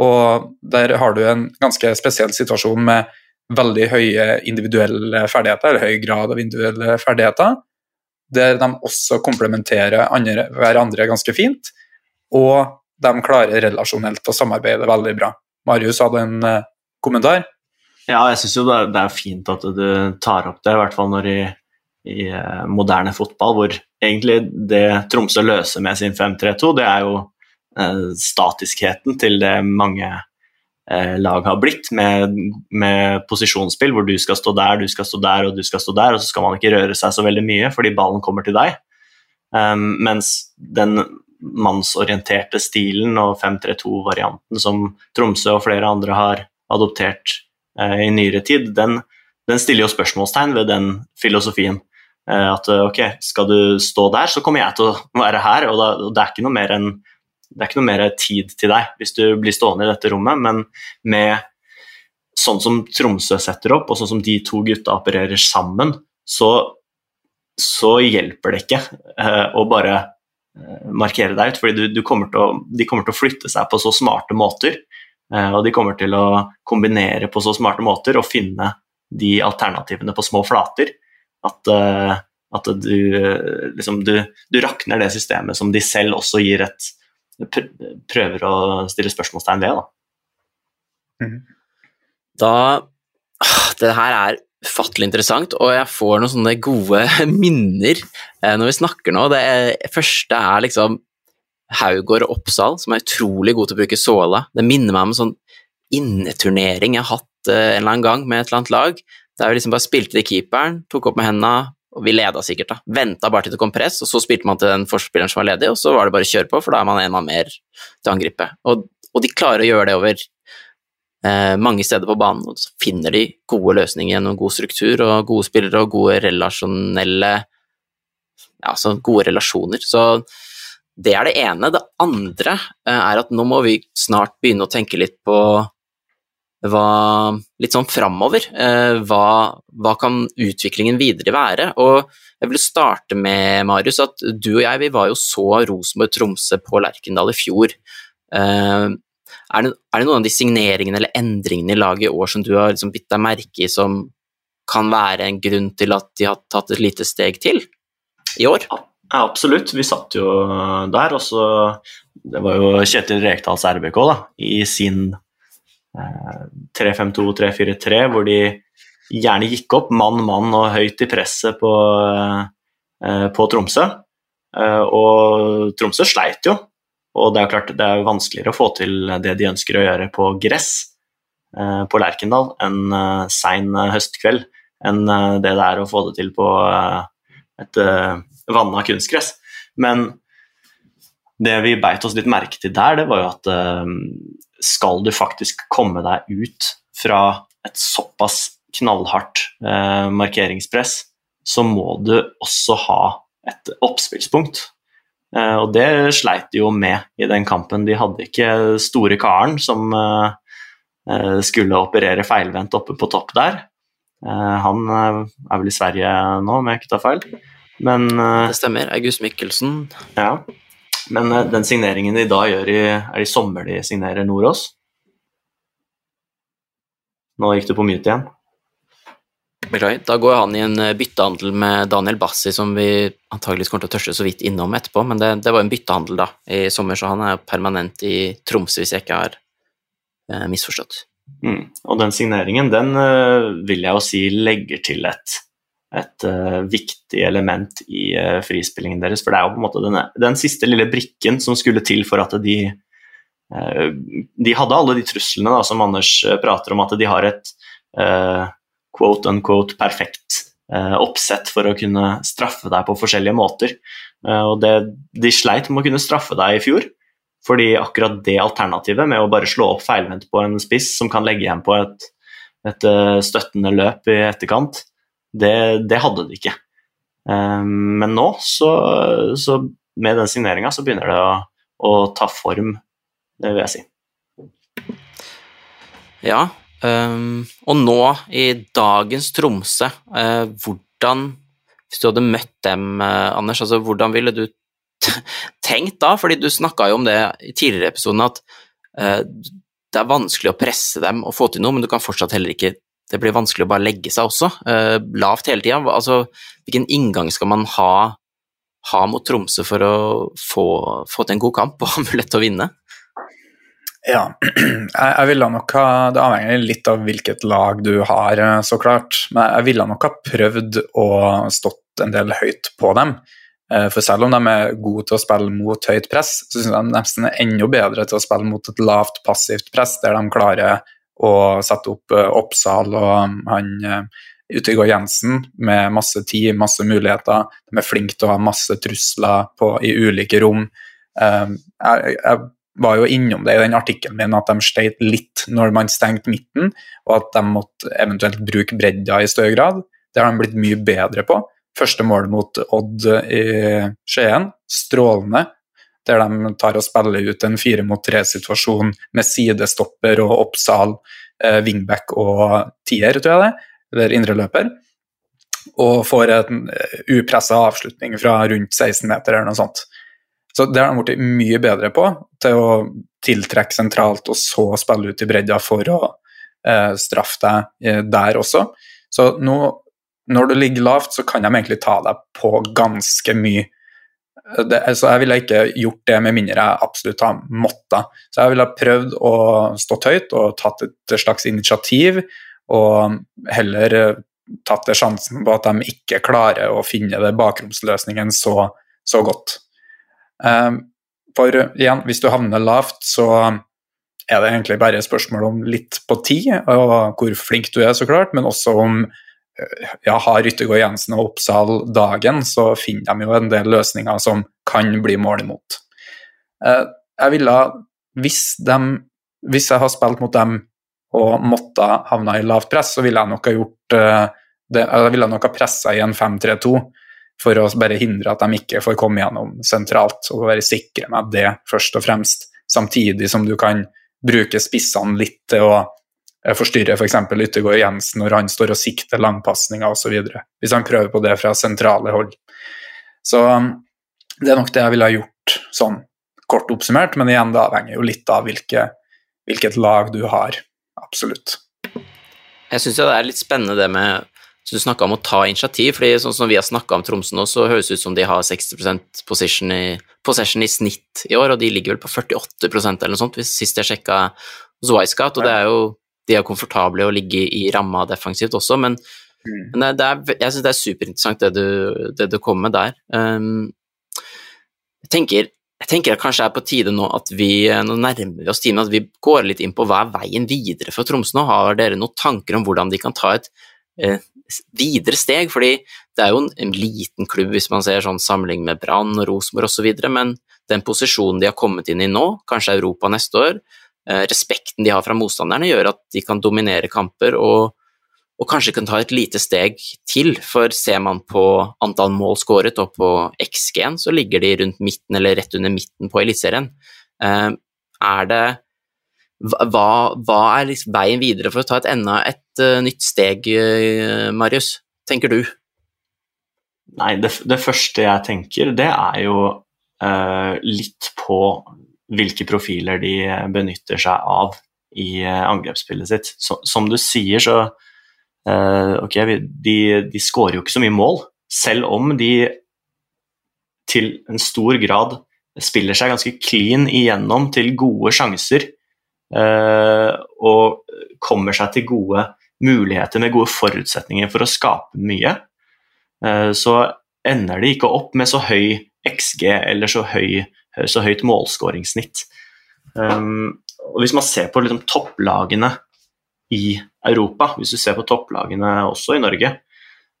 Og der har du en ganske spesiell situasjon med veldig høye individuelle ferdigheter, eller høy grad av individuelle ferdigheter, der de også komplementerer andre, hverandre ganske fint, og de klarer relasjonelt å samarbeide veldig bra. Marius hadde en uh, kommentar? Ja, jeg syns jo det er, fint at du tar opp det, i hvert fall når i, i uh, moderne fotball, hvor egentlig det Tromsø løser med sin 5-3-2, det er jo uh, statiskheten til det mange Eh, lag har blitt, med, med, posisjonsspill hvor du skal stå der, du skal stå der og du skal stå der, og så skal man ikke røre seg så veldig mye fordi ballen kommer til deg. Um, mens den mannsorienterte stilen og 5-3-2-varianten som Tromsø og flere andre har adoptert uh, i nyere tid, den, den, stiller jo spørsmålstegn ved den filosofien. Uh, at ok, skal du stå der, så kommer jeg til å være her, og, da, og det er ikke noe mer enn det er ikke noe mer tid til deg hvis du blir stående i dette rommet, men med sånn som Tromsø setter opp, og sånn som de to gutta opererer sammen, så, så hjelper det ikke eh, å bare eh, markere deg ut, fordi du, du kommer å, de kommer til å flytte seg på så smarte måter. Eh, og de kommer til å kombinere på så smarte måter og finne de alternativene på små flater. At, eh, at du, liksom, du, du rakner det systemet som de selv også gir et prøver å stille spørsmålstegn ved. Da. Mm. da Det her er ufattelig interessant, og jeg får noen sånne gode minner eh, når vi snakker nå. Det første er liksom Haugård og Oppsal, som er utrolig gode til å bruke såla. Det minner meg om en sånn inneturnering jeg har hatt eh, en eller annen gang med et eller annet lag, der vi liksom bare spilte til keeperen, tok opp med hendene, og vi leda sikkert, da. Venta bare til det kom press, og så spilte man til den forspilleren som var ledig, og så var det bare å kjøre på, for da er man en mann mer til å angripe. Og, og, de klarer å gjøre det over eh, mange steder på banen, og så finner de gode løsninger gjennom god struktur og gode spillere og gode relasjonelle Ja, altså gode relasjoner. Så det er det ene. Det andre eh, er at nå må vi snart begynne å tenke litt på hva, litt sånn framover. Eh, hva, hva, kan utviklingen videre være? Og jeg vil starte med, Marius, at du og jeg vi var jo så Rosenborg-Tromsø på Lerkendal i fjor. Eh, er det, er det, noen av de signeringene eller endringene i laget i år som du har liksom bitt deg merke i, som kan være en grunn til at de har tatt et lite steg til i år? Ja, absolutt. Vi satt jo der, og så Det var jo Kjetil Rekdals RBK da, i sin 3-5-2-3-4-3, eh, hvor de gjerne gikk opp mann, mann og høyt i presset på, eh, på Tromsø. Eh, og Tromsø sleit jo, og det er klart det er vanskeligere å få til det de ønsker å gjøre på gress på Lerkendal en sein høstkveld enn det det er å få det til på et vanna kunstgress. Men det vi beit oss litt merke til der, det var jo at skal du faktisk komme deg ut fra et såpass knallhardt eh, markeringspress, så må du også ha et oppspillspunkt. Eh, og det sleit de jo med i den kampen. De hadde ikke store karen som eh, eh skulle operere feilvendt oppe på topp der. Eh, han eh, er vel i Sverige nå, om jeg ikke tar feil. Men, det stemmer. August Mikkelsen. Ja. Men uh, den signeringen de da gjør i Er det i sommer de signerer Nordås? Nå gikk du på mute igjen. Da går han i en eh, byttehandel med Daniel Bassi, som vi antageligvis kommer til å tørste så vidt innom etterpå, men det, det var en byttehandel da i sommer, så han er permanent i Tromsø, hvis jeg ikke har eh, misforstått. Mm. Og den signeringen, den uh, vil jeg jo si legger til et et uh, viktig element i uh, frispillingen deres. For det er jo på en måte den, den, siste lille brikken som skulle til for at de uh, De hadde alle de truslene da, som Anders prater om, at de har et quote unquote perfekt oppsett for å kunne straffe deg på forskjellige måter. og det, De sleit med å kunne straffe deg i fjor. Fordi akkurat det alternativet med å bare slå opp feilvendt på en spiss som kan legge igjen på et, et støttende løp i etterkant, det, det hadde de ikke. Um, men nå, så, så med den signeringa, så begynner det å, å, ta form, det vil jeg si. Ja, um, og nå i dagens Tromsø, uh, hvordan Hvis du hadde møtt dem, uh, Anders, altså hvordan ville du tenkt da? Fordi du snakka jo om det i tidligere episoden, at uh, det er vanskelig å presse dem og få til noe, men du kan fortsatt heller ikke det blir vanskelig å bare legge seg også. Uh, lavt hele tida. Altså, hvilken inngang skal man ha, ha mot Tromsø for å få, få, til en god kamp og ha mulighet til å vinne? Ja, jeg, jeg ville nok ha Det avhenger litt av hvilket lag du har, eh, så klart. Men jeg ville nok ha prøvd å stått en del høyt på dem. Eh, for selv om de er gode til å spille mot høyt press, så syns jeg de nesten er enda bedre til å spille mot et lavt passivt press, der de klarer og sette opp uh, Oppsal og um, han uh, Utegård Jensen med masse tid, masse muligheter. De er flinke til å ha masse trusler på, i ulike rom. Um, jeg, jeg, var jo innom det i den artikkelen min at de sleit litt når man stengte midten, og at de måtte eventuelt bruke bredda i større grad. Det har de blitt mye bedre på. Første mål mot Odd i Skien, strålende der de tar og spiller ut en fire mot tre-situasjon med sidestopper og Oppsal, eh, wingback og tier, tror jeg det, eller indreløper. Og får en eh, upressa avslutning fra rundt 16 meter eller noe sånt. Så det har de blitt mye bedre på, til å tiltrekke sentralt og så spille ut i bredda for å eh, straffe deg eh, der også. Så nå, når du ligger lavt, så kan de egentlig ta deg på ganske mye det, så jeg ville ikke gjort det med mindre jeg absolutt har måttet. Så jeg ville prøvd å stå høyt og tatt et slags initiativ, og heller tatt det sjansen på at de ikke klarer å finne det bakromsløsningen så, så godt. Um, for igjen, hvis du havner lavt, så er det egentlig bare spørsmål om litt på tid, og hvor flink du er, så klart, men også om ja, har Ryttergård Jensen og Oppsal dagen, så finner de jo en del løsninger som kan bli mål imot. Eh, jeg ville, hvis, hvis jeg har spilt mot dem og måtte havne i lavt press, så ville jeg nok ha gjort eh, det, jeg ville nok ha pressa i en 5-3-2 for å bare hindre at de ikke får komme gjennom sentralt, og være sikre med det først og fremst. Samtidig som du kan bruke spissene litt til å forstyrrer f.eks. For Yttergård Jensen når han står og sikter langpasninger osv. Hvis han prøver på det fra sentrale hold. Så um, det er nok det jeg ville ha gjort sånn kort oppsummert, men igjen det avhenger jo litt av hvilke, hvilket lag du har. Absolutt. Jeg syns det er litt spennende det med så Du snakka om å ta initiativ, fordi sånn som vi har snakka om Tromsø nå, så høres det ut som de har 60% possession i, possession i snitt i år, og de ligger vel på 48% eller noe sånt, hvis sist jeg sjekka Zweiskat, og det er jo de er komfortable å ligge i ramma defensivt også, men, mm. men det er, jeg syns det er superinteressant det du, det du kommer med der. Um, jeg, tenker, jeg tenker det kanskje er på tide nå at vi nå nærmer vi oss timen, at vi går litt inn på hva er veien videre for Tromsø nå. Har dere noen tanker om hvordan de kan ta et eh, videre steg? Fordi det er jo en, en, liten klubb hvis man ser sånn sammenlignet med Brann og Rosenborg osv., men den posisjonen de har kommet inn i nå, kanskje Europa neste år, respekten de har fra motstanderne, gjør at de kan dominere kamper og, og kanskje kan ta et lite steg til. For ser man på antall mål skåret og på XG-en, så ligger de rundt midten eller rett under midten på Eliteserien. Eh, er det hva, hva, er liksom veien videre for å ta et enda et uh, nytt steg, Marius? Tenker du? Nei, det, det, første jeg tenker, det er jo uh, litt på hvilke profiler de benytter seg av i eh, angrepsspillet sitt. Så, som du sier, så uh, Ok, de, de skårer jo ikke så mye mål, selv om de til en stor grad spiller seg ganske clean igjennom til gode sjanser. Uh, og kommer seg til gode muligheter med gode forutsetninger for å skape mye. Uh, så ender de ikke opp med så høy XG eller så høy så høyt målskåringssnitt. Um, og hvis man ser på liksom, topplagene i Europa, hvis du ser på topplagene også i Norge,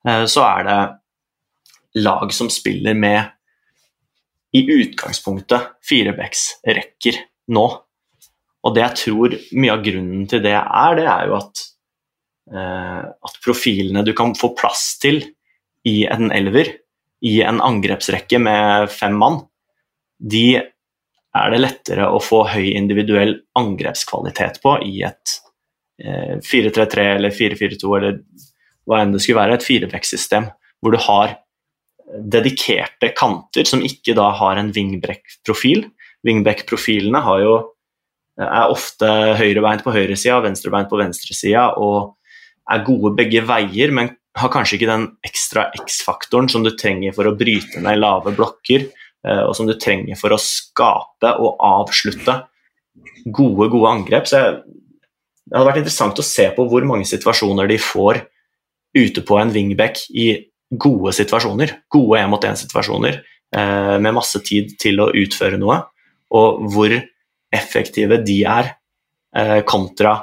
uh, så er det lag som spiller med i utgangspunktet firebacksrekker nå. Og det jeg tror mye av grunnen til det er, det er jo at, uh, at profilene du kan få plass til i en elver, i en angrepsrekke med fem mann, de er det lettere å få høy individuell angrepskvalitet på i et eh, 4-3-3 eller 4-4-2 eller hva enn det skulle være, et firebacksystem hvor du har dedikerte kanter som ikke da har en wingback-profil. Wingback-profilene er ofte høyrebeint på høyresida, venstrebeint på venstresida og er gode begge veier, men har kanskje ikke den ekstra X-faktoren som du trenger for å bryte ned lave blokker Eh, og som du trenger for å skape og avslutte gode, gode angrep. Så det hadde vært interessant å se på hvor mange situasjoner de får ute på en wingback i gode situasjoner, gode én-mot-én-situasjoner, eh, med masse tid til å utføre noe, og hvor effektive de er eh, kontra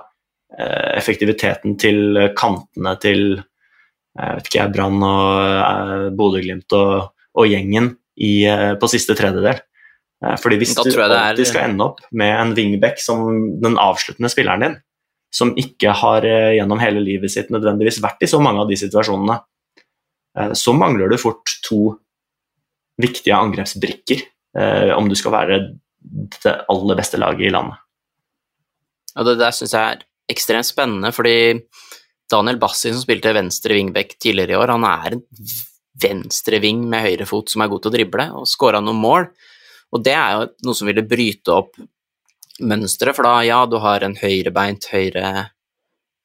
eh, effektiviteten til kantene til jeg vet ikke, Brann og eh, Bodø-Glimt og, og, gjengen i, eh, på siste tredjedel. Eh, fordi Hvis du alltid skal ende opp med en wingback som den avsluttende spilleren din, som ikke har eh, gjennom hele livet sitt nødvendigvis vært i så mange av de situasjonene, så mangler du fort to viktige angrepsbrikker om du skal være det aller beste laget i landet. Ja, Det der syns jeg er ekstremt spennende, fordi Daniel Bassi, som spilte venstre wingback tidligere i år, han er en venstreving med høyrefot som er god til å drible, og skåra noen mål. Og det er jo noe som ville bryte opp mønsteret, for da, ja, du har en høyrebeint høyre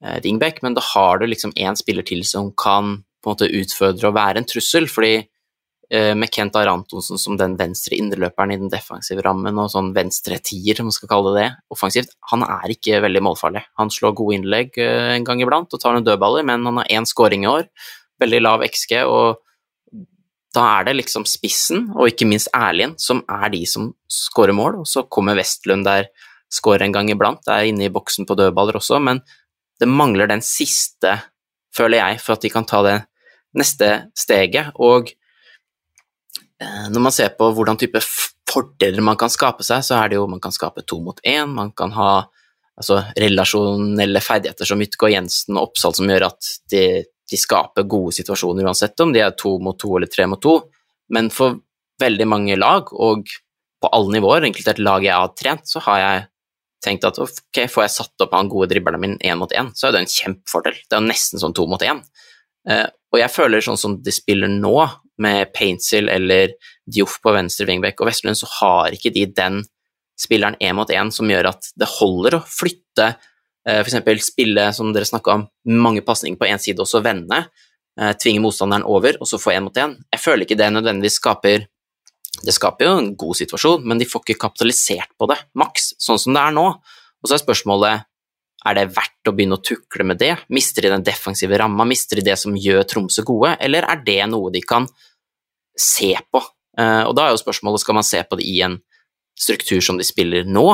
eh, men da har du liksom én spiller til som kan på en måte utfordre og være en trussel, fordi eh, med Kent Are Antonsen som den venstre indreløperen i den defensive rammen, og sånn venstre tier, om man skal kalle det det, offensivt, han er ikke veldig målfarlig. Han slår gode innlegg eh, en gang iblant og tar noen dødballer, men han har én scoring i år, veldig lav XG, og da er det liksom spissen, og ikke minst Erlien, som er de som skårer mål, og så kommer Vestlund der, skårer en gang iblant, det er inne i boksen på dødballer også, men det mangler den siste, føler jeg, for at de kan ta det neste steget. Og eh, når man ser på hvordan type fordeler man kan skape seg, så er det jo man kan skape to mot én, man kan ha altså, relasjonelle ferdigheter som Ytgård Jensen og Oppsal som gjør at de de skaper gode situasjoner uansett om de er to mot to eller tre mot to, men for veldig mange lag, og på alle nivåer, inkludert lag jeg har trent, så har jeg tenkt at ok, får jeg satt opp han gode dribleren min én mot én, så er det en kjempefordel. Det er jo nesten sånn to mot én. Eh, og jeg føler sånn som de spiller nå, med Paintsil eller Dioff på venstre wingback og Vestlund, så har ikke de den spilleren én mot én som gjør at det holder å flytte F.eks. spille, som dere snakka om, mange pasninger på én side og så vende. Eh, tvinge motstanderen over, og så få én mot én. Jeg føler ikke det nødvendigvis skaper Det skaper jo en god situasjon, men de får ikke kapitalisert på det maks, sånn som det er nå. Og så er spørsmålet er det verdt å begynne å tukle med det? Mister de den defensive ramma, mister de det som gjør Tromsø gode, eller er det noe de kan se på? Eh, og da er jo spørsmålet skal man se på det i en struktur som de spiller nå,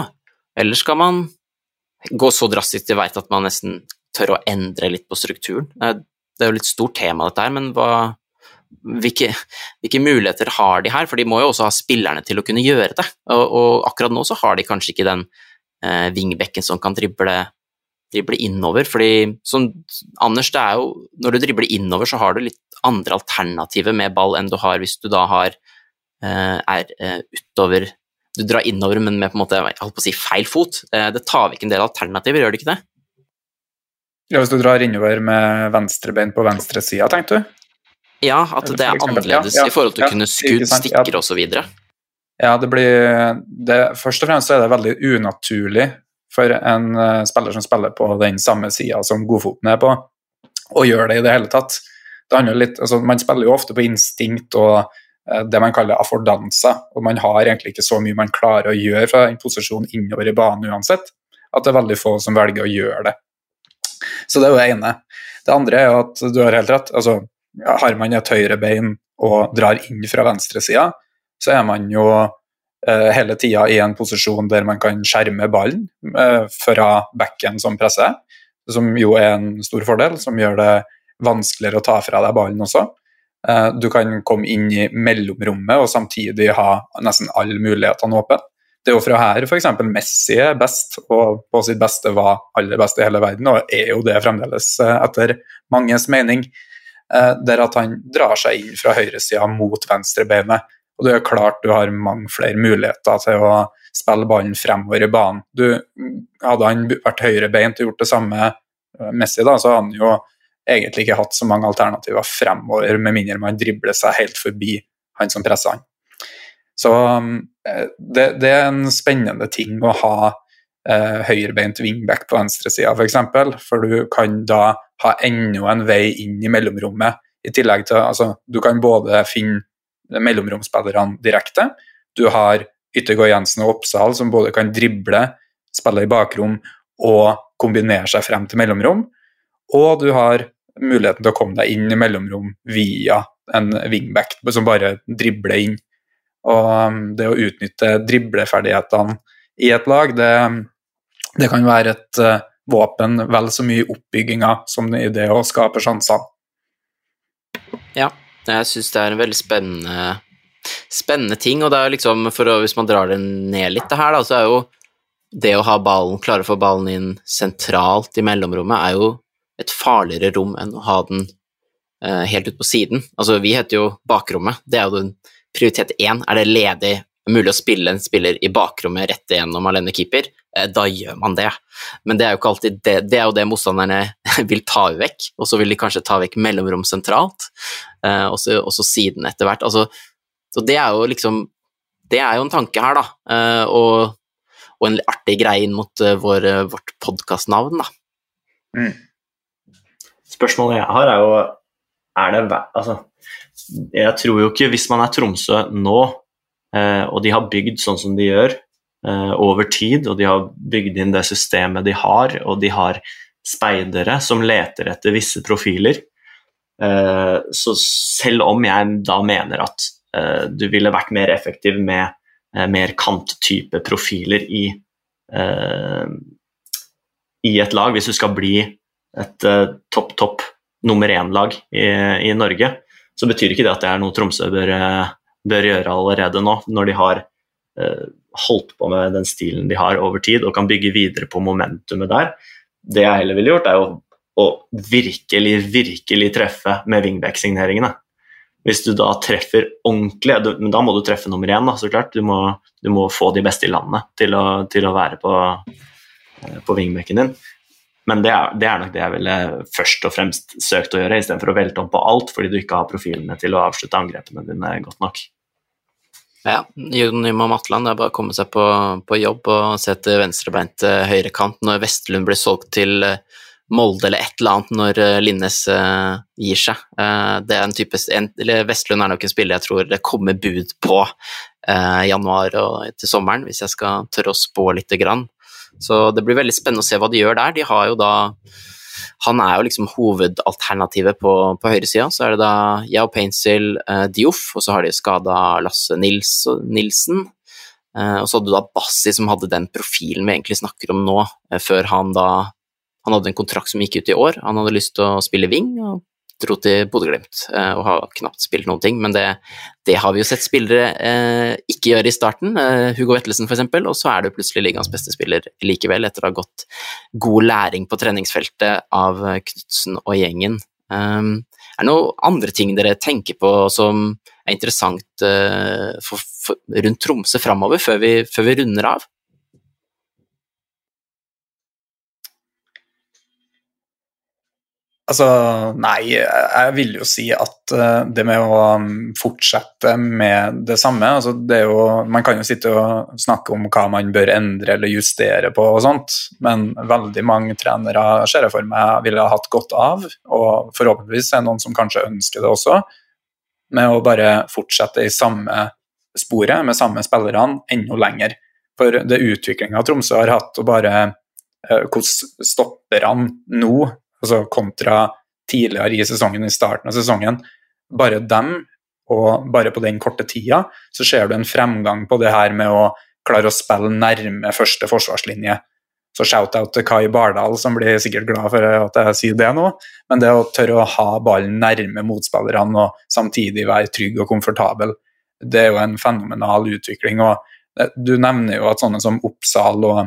eller skal man gå så drastisk til veit at man nesten tør å endre litt på strukturen. Det er jo litt stort tema, dette her, men hva, hvilke, hvilke, muligheter har de her? For de må jo også ha spillerne til å kunne gjøre det, og, og akkurat nå så har de kanskje ikke den eh, vingbekken som kan drible, drible innover. fordi som Anders, det er jo Når du dribler innover, så har du litt andre alternativer med ball enn du har hvis du da har eh, er eh, utover du drar innover, men med på en måte, jeg holdt på å si feil fot. Eh, det tar vekk en del alternativer, gjør det ikke det? Ja, Hvis du drar innover med venstrebein på venstresida, tenkte du? Ja, at det er annerledes ja, ja, i forhold til å kunne skudd, stikker ja. osv. Ja, det blir det, Først og fremst er det veldig unaturlig for en uh, spiller som spiller på den samme sida som godfoten er på, å gjøre det i det hele tatt. Det handler litt, altså, Man spiller jo ofte på instinkt og det man kaller affordanse, Og man har egentlig ikke så mye man klarer å gjøre fra den posisjonen innover i banen uansett, at det er veldig få som velger å gjøre det. Så det er jo det ene. Det andre er at du har helt rett. altså Har man et høyre bein og drar inn fra venstresida, så er man jo eh, hele tida i en posisjon der man kan skjerme ballen eh, fra backen som presser, som jo er en stor fordel, som gjør det vanskeligere å ta fra deg ballen også. Eh, du kan komme inn i mellomrommet og samtidig ha nesten alle mulighetene åpne. Det er jo fra her f.eks. Messi er best, og på sitt beste var aller best i hele verden, og er jo det fremdeles, eh, etter manges mening. Eh, der at han drar seg inn fra høyresida mot venstrebeinet. Og det er klart du har mange flere muligheter til å spille ballen fremover i banen. Du, hadde han vært høyrebeint og gjort det samme Messi, da, så hadde han jo egentlig ikke hatt så mange alternativer fremover, med mindre man dribler seg helt forbi han som presser han. Så eh, det, det er en spennende ting å ha eh, høyrebeint wingback på venstresida f.eks., for, eksempel, for du kan da ha enda en vei inn i mellomrommet. I tillegg til altså, Du kan både finne mellomromsspillerne direkte, du har Yttergård Jensen og Oppsal som både kan drible, spille i bakrom og kombinere seg frem til mellomrom, og du har muligheten til å komme deg inn i mellomrom via en wingback som bare dribler inn. Og um, det å utnytte dribleferdighetene i et lag, det, det kan være et uh, våpen vel så mye i oppbygginga som i det å skape sjanser. Ja, jeg syns det er en veldig spennende, spennende ting. Og det er liksom, å, hvis man drar det ned litt, det her, da, så er jo det å ha ballen, klare å få ballen inn sentralt i mellomrommet, er jo et farligere rom enn å ha den eh, helt ut på siden. Altså, vi heter jo bakrommet. Det er jo den prioritet én. Er det ledig, mulig å spille en spiller i bakrommet rett igjennom alene keeper, eh, da gjør man det. Men det er jo ikke alltid det. Det er jo det motstanderne vil ta vekk, og så vil de kanskje ta vekk mellomrom sentralt, eh, og så siden etter hvert. Altså, så det er jo liksom Det er jo en tanke her, da. og, og en artig greie inn mot vår, vårt podkastnavn, da. Mm. Spørsmålet jeg har, er jo er det Altså, jeg tror jo ikke Hvis man er Tromsø nå, eh, og de har bygd sånn som de gjør eh, over tid, og de har bygd inn det systemet de har, og de har speidere som leter etter visse profiler, eh, så selv om jeg da mener at eh, du ville vært mer effektiv med eh, mer kanttype profiler i eh, i et lag, hvis du skal bli et uh, topp, topp nummer én-lag i, i, Norge, så betyr ikke det at det er noe Tromsø bør, eh, bør gjøre allerede nå, når de har uh, holdt på med den stilen de har over tid og kan bygge videre på momentumet der. Det jeg heller ville gjort, er jo å virkelig, virkelig treffe med wingback-signeringene. Hvis du da treffer ordentlig, men da må du treffe nummer én, da, så klart. Du må, du må, få de beste i landet til å, til å være på, på wingbacken din. Men det er, det er, nok det jeg ville først og fremst søkt å gjøre, istedenfor å velte om på alt fordi du ikke har profilene til å avslutte angrepene dine godt nok. Ja, Jon Nyman Matland, det er bare å komme seg på, på jobb og se til venstrebeint høyrekant når Vestlund blir solgt til eh, Molde eller et eller annet når eh, Linnes gir seg. Det er en type, en, Vestlund er nok en spiller jeg tror det kommer bud på i januar og til sommeren, hvis jeg skal tørre å spå lite grann. Så det blir veldig spennende å se hva de gjør der. De har jo da han er jo liksom hovedalternativet på, på høyresida. Så er det da Yao Painsil, eh, Dioff, og så har de skada Lasse Nils, Nilsen. Eh, og så hadde du da Bassi, som hadde den profilen vi egentlig snakker om nå, eh, før han da Han hadde en kontrakt som gikk ut i år. Han hadde lyst til å spille wing, og dro til Bodø-Glimt eh, og har knapt spilt noen ting, men det, det har vi jo sett spillere eh, ikke gjøre i starten. Eh, Hugo Vettelsen f.eks., og så er du plutselig ligaens beste spiller likevel, etter å ha gått god læring på treningsfeltet av Knutsen og gjengen. Um, er det noen andre ting dere tenker på som er interessant for, for, rundt Tromsø framover, før, før vi runder av? Altså, nei, jeg vil jo si at uh, det med å um, fortsette med det samme altså det jo, Man kan jo sitte og snakke om hva man bør endre eller justere på, og sånt, men veldig mange trenere ser jeg for meg ville ha hatt godt av, og forhåpentligvis er det noen som kanskje ønsker det også, med å bare fortsette i samme sporet med samme spillerne enda lenger. For det utviklinga Tromsø har hatt, og bare uh, hvordan stopperne nå altså kontra tidligere i sesongen, i starten av sesongen. Bare dem, og bare på den korte tida, så ser du en fremgang på det her med å klare å spille nærme første forsvarslinje. Så shout-out til Kai Bardal, som blir sikkert glad for at jeg sier det nå. Men det å tørre å ha ballen nærme motspillerne og samtidig være trygg og komfortabel, det er jo en fenomenal utvikling. og Du nevner jo at sånne som Oppsal og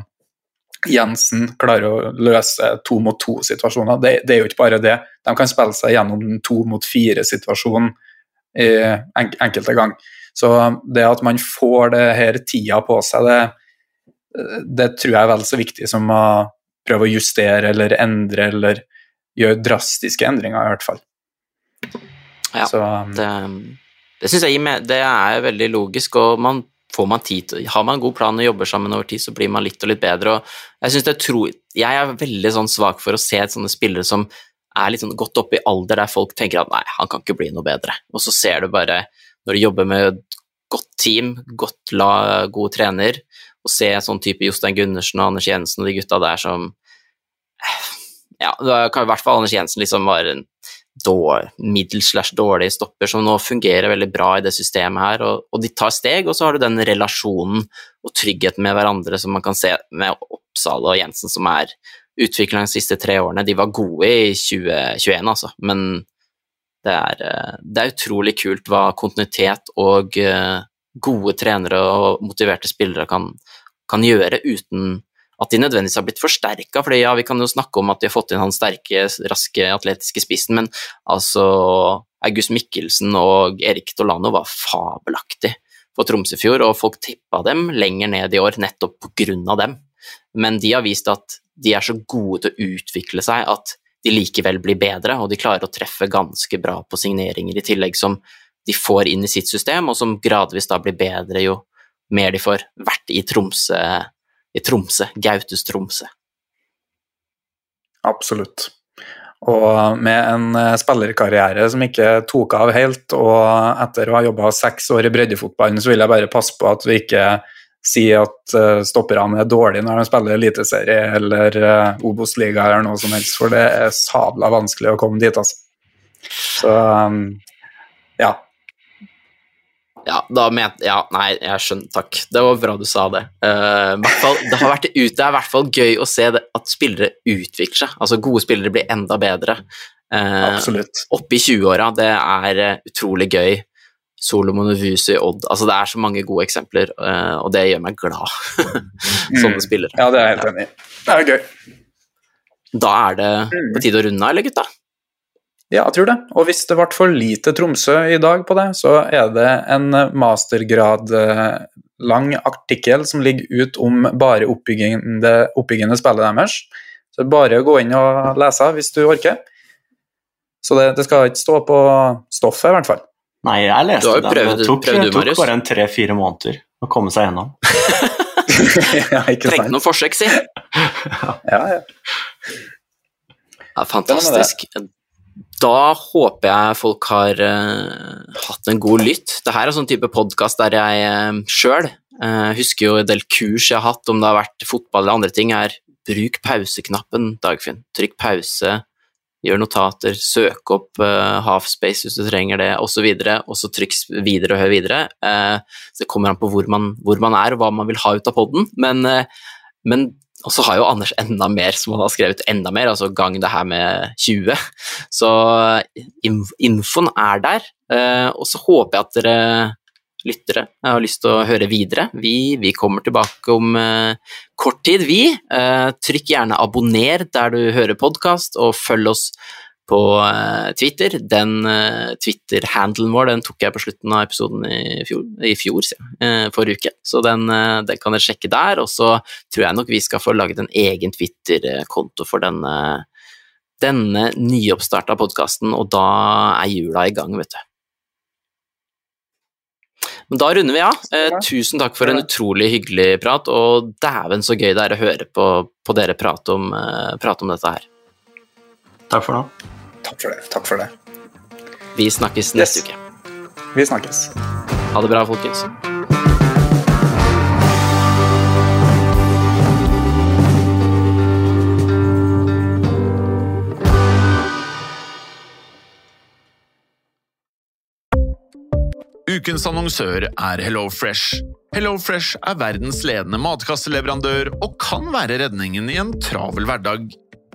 Jensen klarer å løse to mot to-situasjoner. Det, det, er jo ikke bare det. De kan spille seg gjennom den to mot fire-situasjonen en, enkelte gang. Så det at man får det her tida på seg, det, det tror jeg er vel så viktig som å prøve å justere eller endre eller gjøre drastiske endringer, i hvert fall. Ja, så, det, det syns jeg det er veldig logisk, og man man tid Har man en god plan og jobber sammen over tid, så blir man litt og litt bedre. og Jeg det tro, jeg er veldig sånn svak for å se sånne spillere som er litt sånn godt oppe i alder der folk tenker at nei, han kan ikke bli noe bedre. Og så ser du bare, når du jobber med et godt team, godt la, god trener, og ser sånn type Jostein Gundersen og Anders Jensen og de gutta der som Ja, da kan i hvert fall Anders Jensen liksom være en middels slash dårlig stopper som nå fungerer veldig bra i det systemet her, og, og, de tar steg, og så har du den relasjonen og tryggheten med hverandre som man kan se med Oppsal og Jensen, som er utvikla de siste tre årene. De var gode i 2021, altså, men det er, eh, det er utrolig kult hva kontinuitet og eh, gode trenere og motiverte spillere kan, kan gjøre uten at de nødvendigvis har blitt forsterka. For ja, vi kan jo snakke om at de har fått inn han sterke, raske, atletiske spissen, men altså August Mikkelsen og Erik Dolano var fabelaktig for Tromsø i fjor, og folk tippa dem lenger ned i år nettopp på grunn av dem. Men de har vist at de er så gode til å utvikle seg at de likevel blir bedre, og de klarer å treffe ganske bra på signeringer i tillegg som de får inn i sitt system, og som gradvis da blir bedre jo mer de får vært i Tromsø i Tromsø. Gautes Tromsø. Absolutt. Og med en eh, spillerkarriere som ikke tok av helt, og etter å ha jobba seks år i breddefotballen, så vil jeg bare passe på at vi ikke sier at uh, stopperne er dårlige når de spiller eliteserie eller uh, Obos-liga eller noe som helst, for det er sabla vanskelig å komme dit, altså. Så um. Ja, da ment, ja, nei, jeg skjønner, takk. Det var bra du sa det. Uh, fall, det, har vært det er i hvert fall gøy å se det, at spillere utvikler seg. Altså gode spillere blir enda bedre. Uh, Absolutt. Oppe i 20-åra, det er utrolig gøy. Solomon Uvusu Odd. Altså, det er så mange gode eksempler, uh, og det gjør meg glad. Sånne mm. spillere. Ja, det er jeg helt enig i. Det er gøy. Da er det mm. på tide å runde av, eller gutta? Ja, jeg tror det. Og hvis det ble for lite Tromsø i dag på det, så er det en mastergrad eh, lang artikkel som ligger ut om bare oppbyggende, oppbyggende spillet deres. Så bare gå inn og lese hvis du orker. Så det, det skal ikke stå på stoffet, i hvert fall. Nei, jeg leste den. Prøvd, det tok, prøvd, tok bare en tre-fire måneder å komme seg gjennom. ja, Trengte noen forsøk, si. ja, ja. ja fantastisk. Da håper jeg folk har uh, hatt en god lytt. Dette er en sånn type podkast der jeg uh, sjøl uh, husker jo en del kurs jeg har hatt, om det har vært fotball eller andre ting, er bruk pauseknappen, Dagfinn. Trykk pause, gjør notater, søk opp uh, halfspace hvis du trenger det, osv., og så trykk videre og hør videre. Uh, så det kommer an på hvor man, hvor man, er og hva man vil ha ut av poden, men, men og så har jo Anders enda mer som han har skrevet enda mer, altså gang det her med 20. Så infoen er der, og så håper jeg at dere lyttere har lyst til å høre videre. Vi, vi kommer tilbake om uh, kort tid, vi. Uh, trykk gjerne abonner der du hører podkast, og følg oss på uh, Twitter. Den Twitter-handelen vår den tok jeg på slutten av episoden i fjor, i fjor forrige uke, så den, den, kan dere sjekke der. Og så tror jeg nok vi skal få laget en egen Twitter-konto for denne, denne nyoppstarta podkasten, og da er jula i gang, vet du. Men da runder vi av. Eh, tusen takk for en utrolig hyggelig prat, og dæven så gøy det er å høre på, på dere prate om, eh, prate om, dette her. Takk for det. For det. Takk for det. Vi snakkes neste yes. uke. Vi snakkes. Ha det bra, folkens. Ukens annonsør er HelloFresh. HelloFresh er verdens ledende matkasseleverandør og kan være redningen i en travel hverdag.